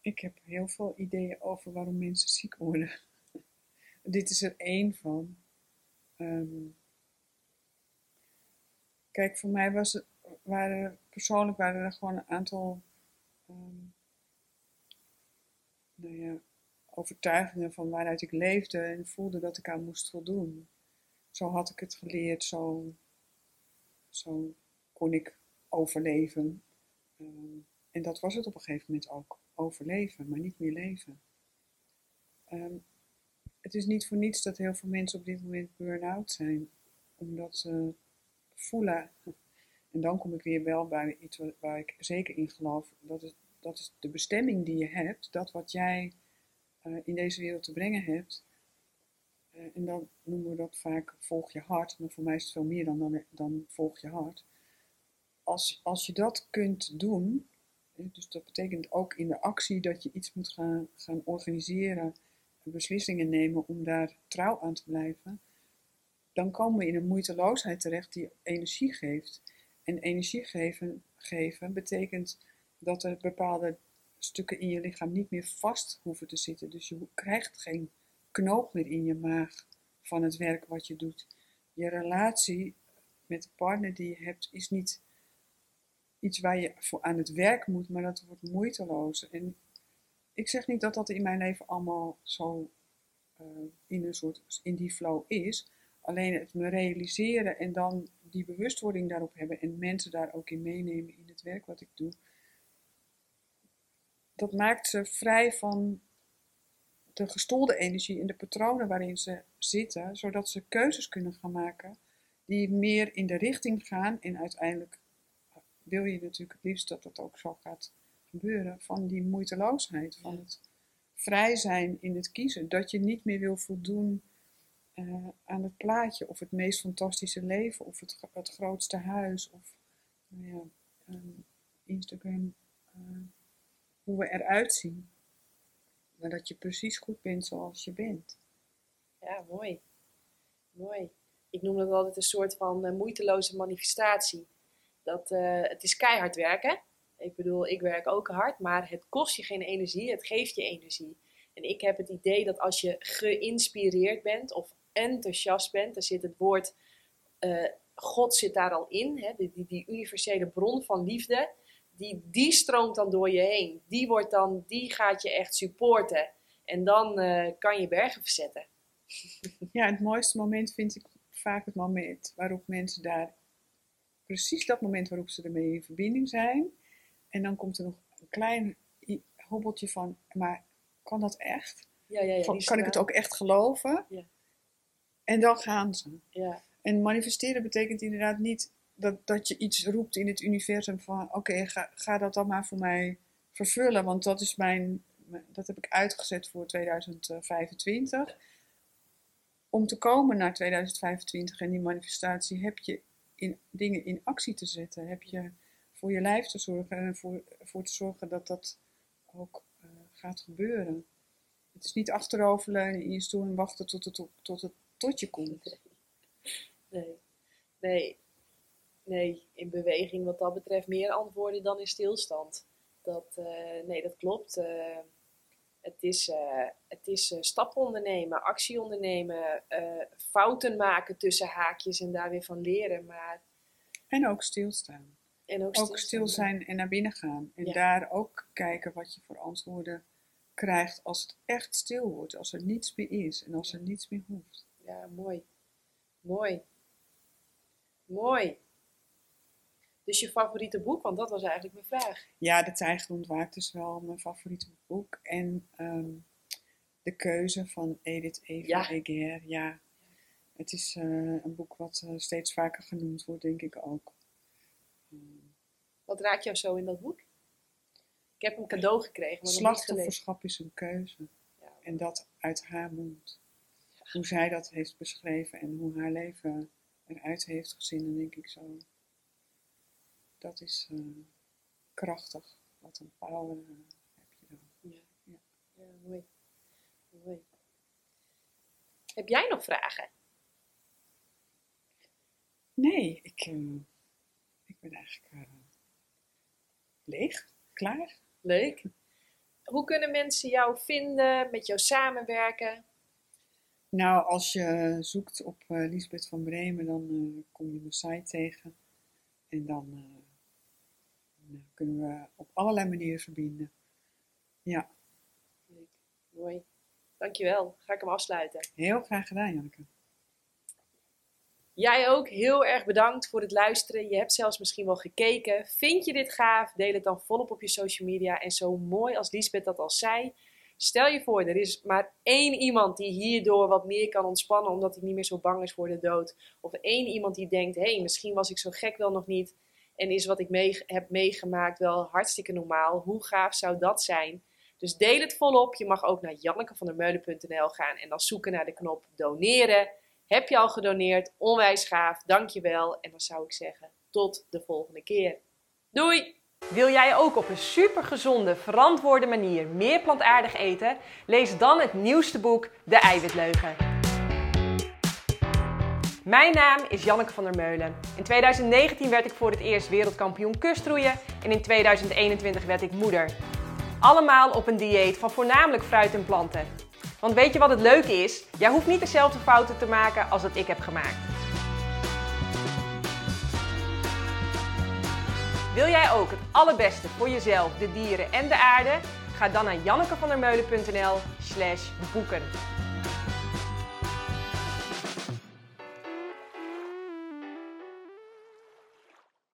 Ik heb heel veel ideeën over waarom mensen ziek worden. Dit is er één van. Ehm, kijk, voor mij was het, waren, persoonlijk waren er gewoon een aantal ehm, nou ja, overtuigingen van waaruit ik leefde en voelde dat ik aan moest voldoen. Zo had ik het geleerd, zo, zo kon ik overleven. Ehm, en dat was het op een gegeven moment ook. Overleven, maar niet meer leven. Ehm, het is niet voor niets dat heel veel mensen op dit moment burn-out zijn. Omdat ze voelen, en dan kom ik weer wel bij iets waar, ik zeker in geloof, dat dat is de bestemming die je hebt, dat wat jij uh, in deze wereld te brengen hebt. Uh, en dan noemen we dat vaak volg je hart, maar voor mij is het veel meer dan, dan, dan volg je hart. Als, als je dat kunt doen, dus dat betekent ook in de actie dat je iets moet gaan, gaan organiseren, beslissingen nemen om daar trouw aan te blijven. Dan komen we in een moeiteloosheid terecht die energie geeft. En energie geven, geven betekent dat er bepaalde stukken in je lichaam niet meer vast hoeven te zitten. Dus je krijgt geen knoop meer in je maag van het werk wat je doet. Je relatie met de partner die je hebt is niet iets waar je voor aan het werk moet, maar dat wordt moeiteloos. En ik zeg niet dat dat in mijn leven allemaal zo uh, in een soort in die flow is. Alleen het me realiseren en dan die bewustwording daarop hebben en mensen daar ook in meenemen in het werk wat ik doe. Dat maakt ze vrij van de gestolde energie en de patronen waarin ze zitten, zodat ze keuzes kunnen gaan maken die meer in de richting gaan en uiteindelijk wil je natuurlijk het liefst dat dat ook zo gaat gebeuren, van die moeiteloosheid, van het vrij zijn in het kiezen. Dat je niet meer wil voldoen uh, aan het plaatje, of het meest fantastische leven, of het, het grootste huis, of nou ja, um, Instagram, uh, hoe we eruit zien. Maar dat je precies goed bent zoals je bent. Ja, mooi. Mooi. Ik noem dat altijd een soort van uh, moeiteloze manifestatie. Dat, uh, het is keihard werken. Ik bedoel, ik werk ook hard, maar het kost je geen energie, het geeft je energie. En ik heb het idee dat als je geïnspireerd bent of enthousiast bent, dan zit het woord uh, God zit daar al in, hè, die, die, die, universele bron van liefde, die, die stroomt dan door je heen. Die, wordt dan, die gaat je echt supporten. En dan uh, kan je bergen verzetten. Ja, het mooiste moment vind ik vaak het moment waarop mensen daar, precies dat moment waarop ze ermee in verbinding zijn. En dan komt er nog een klein hobbeltje van, maar kan dat echt? Ja, ja, ja, van, kan ik het ook echt geloven? Ja. En dan gaan ze. Ja. En manifesteren betekent inderdaad niet dat, dat je iets roept in het universum van oké, ga, ga dat dan maar voor mij vervullen. Want dat is mijn, dat heb ik uitgezet voor 2025. Om te komen naar 2025 en die manifestatie heb je in, dingen in actie te zetten. Heb je voor je lijf te zorgen en voor, voor te zorgen dat dat ook uh, gaat gebeuren. Het is niet achteroverleunen in je stoel en wachten tot het, tot het tot je komt. Nee, nee, nee, in beweging wat dat betreft meer antwoorden dan in stilstand. Dat, uh, nee, dat klopt. Uh, het is, uh, het is stappen ondernemen, actie ondernemen, fouten maken tussen haakjes en daar weer van leren. Maar... En ook stilstaan. En ook, ook stil zijn en naar binnen gaan. En ja. daar ook kijken wat je voor antwoorden krijgt als het echt stil wordt. Als er niets meer is en als er niets meer hoeft. Ja, mooi. Mooi. Mooi. Dus je favoriete boek? Want dat was eigenlijk mijn vraag. Ja, De Tijger ontwaakt dus wel mijn favoriete boek. En ehm, De Keuze van Edith Eva Ja. Eger. Ja, het is eh, een boek wat eh, steeds vaker genoemd wordt, denk ik ook. Wat raakt jou zo in dat boek? Ik heb hem cadeau gekregen, maar. Slachtofferschap is een keuze. Ja. En dat uit haar mond. Hoe zij dat heeft beschreven en hoe haar leven eruit heeft gezien, dan denk ik zo. Dat is eh, krachtig. Wat een power eh, heb je dan. Ja. Ja. Ja, mooi. mooi. Heb jij nog vragen? Nee, ik, eh, ik ben eigenlijk leeg, klaar. Leuk. Hoe kunnen mensen jou vinden, met jou samenwerken? Nou, als je zoekt op eh Lisbeth van Bremen, dan kom je mijn site tegen. En dan kunnen we op allerlei manieren verbinden. Ja, Leuk. Mooi. Dankjewel. Ga ik hem afsluiten. heel graag gedaan, Janneke. Jij ook heel erg bedankt voor het luisteren. Je hebt zelfs misschien wel gekeken. Vind je dit gaaf? Deel het dan volop op je social media. En zo mooi als Lisbeth dat al zei. Stel je voor, er is maar één iemand die hierdoor wat meer kan ontspannen omdat hij niet meer zo bang is voor de dood. Of één iemand die denkt, hé, hey, misschien was ik zo gek wel nog niet. En is wat ik heb meegemaakt wel hartstikke normaal. Hoe gaaf zou dat zijn? Dus deel het volop. Je mag ook naar jannekevandermeulen.nl gaan en dan zoeken naar de knop doneren. Heb je al gedoneerd? Onwijs gaaf, dankjewel. En dan zou ik zeggen, tot de volgende keer. Doei! Wil jij ook op een supergezonde, verantwoorde manier meer plantaardig eten? Lees dan het nieuwste boek De Eiwitleugen. Mijn naam is Janneke van der Meulen. In 2019 werd ik voor het eerst wereldkampioen kustroeien en in 2021 werd ik moeder. Allemaal op een dieet van voornamelijk fruit en planten. Want weet je wat het leuke is? Jij hoeft niet dezelfde fouten te maken als dat ik heb gemaakt. Wil jij ook het allerbeste voor jezelf, de dieren en de aarde? Ga dan naar jannekevandermeulen.nl slash boeken.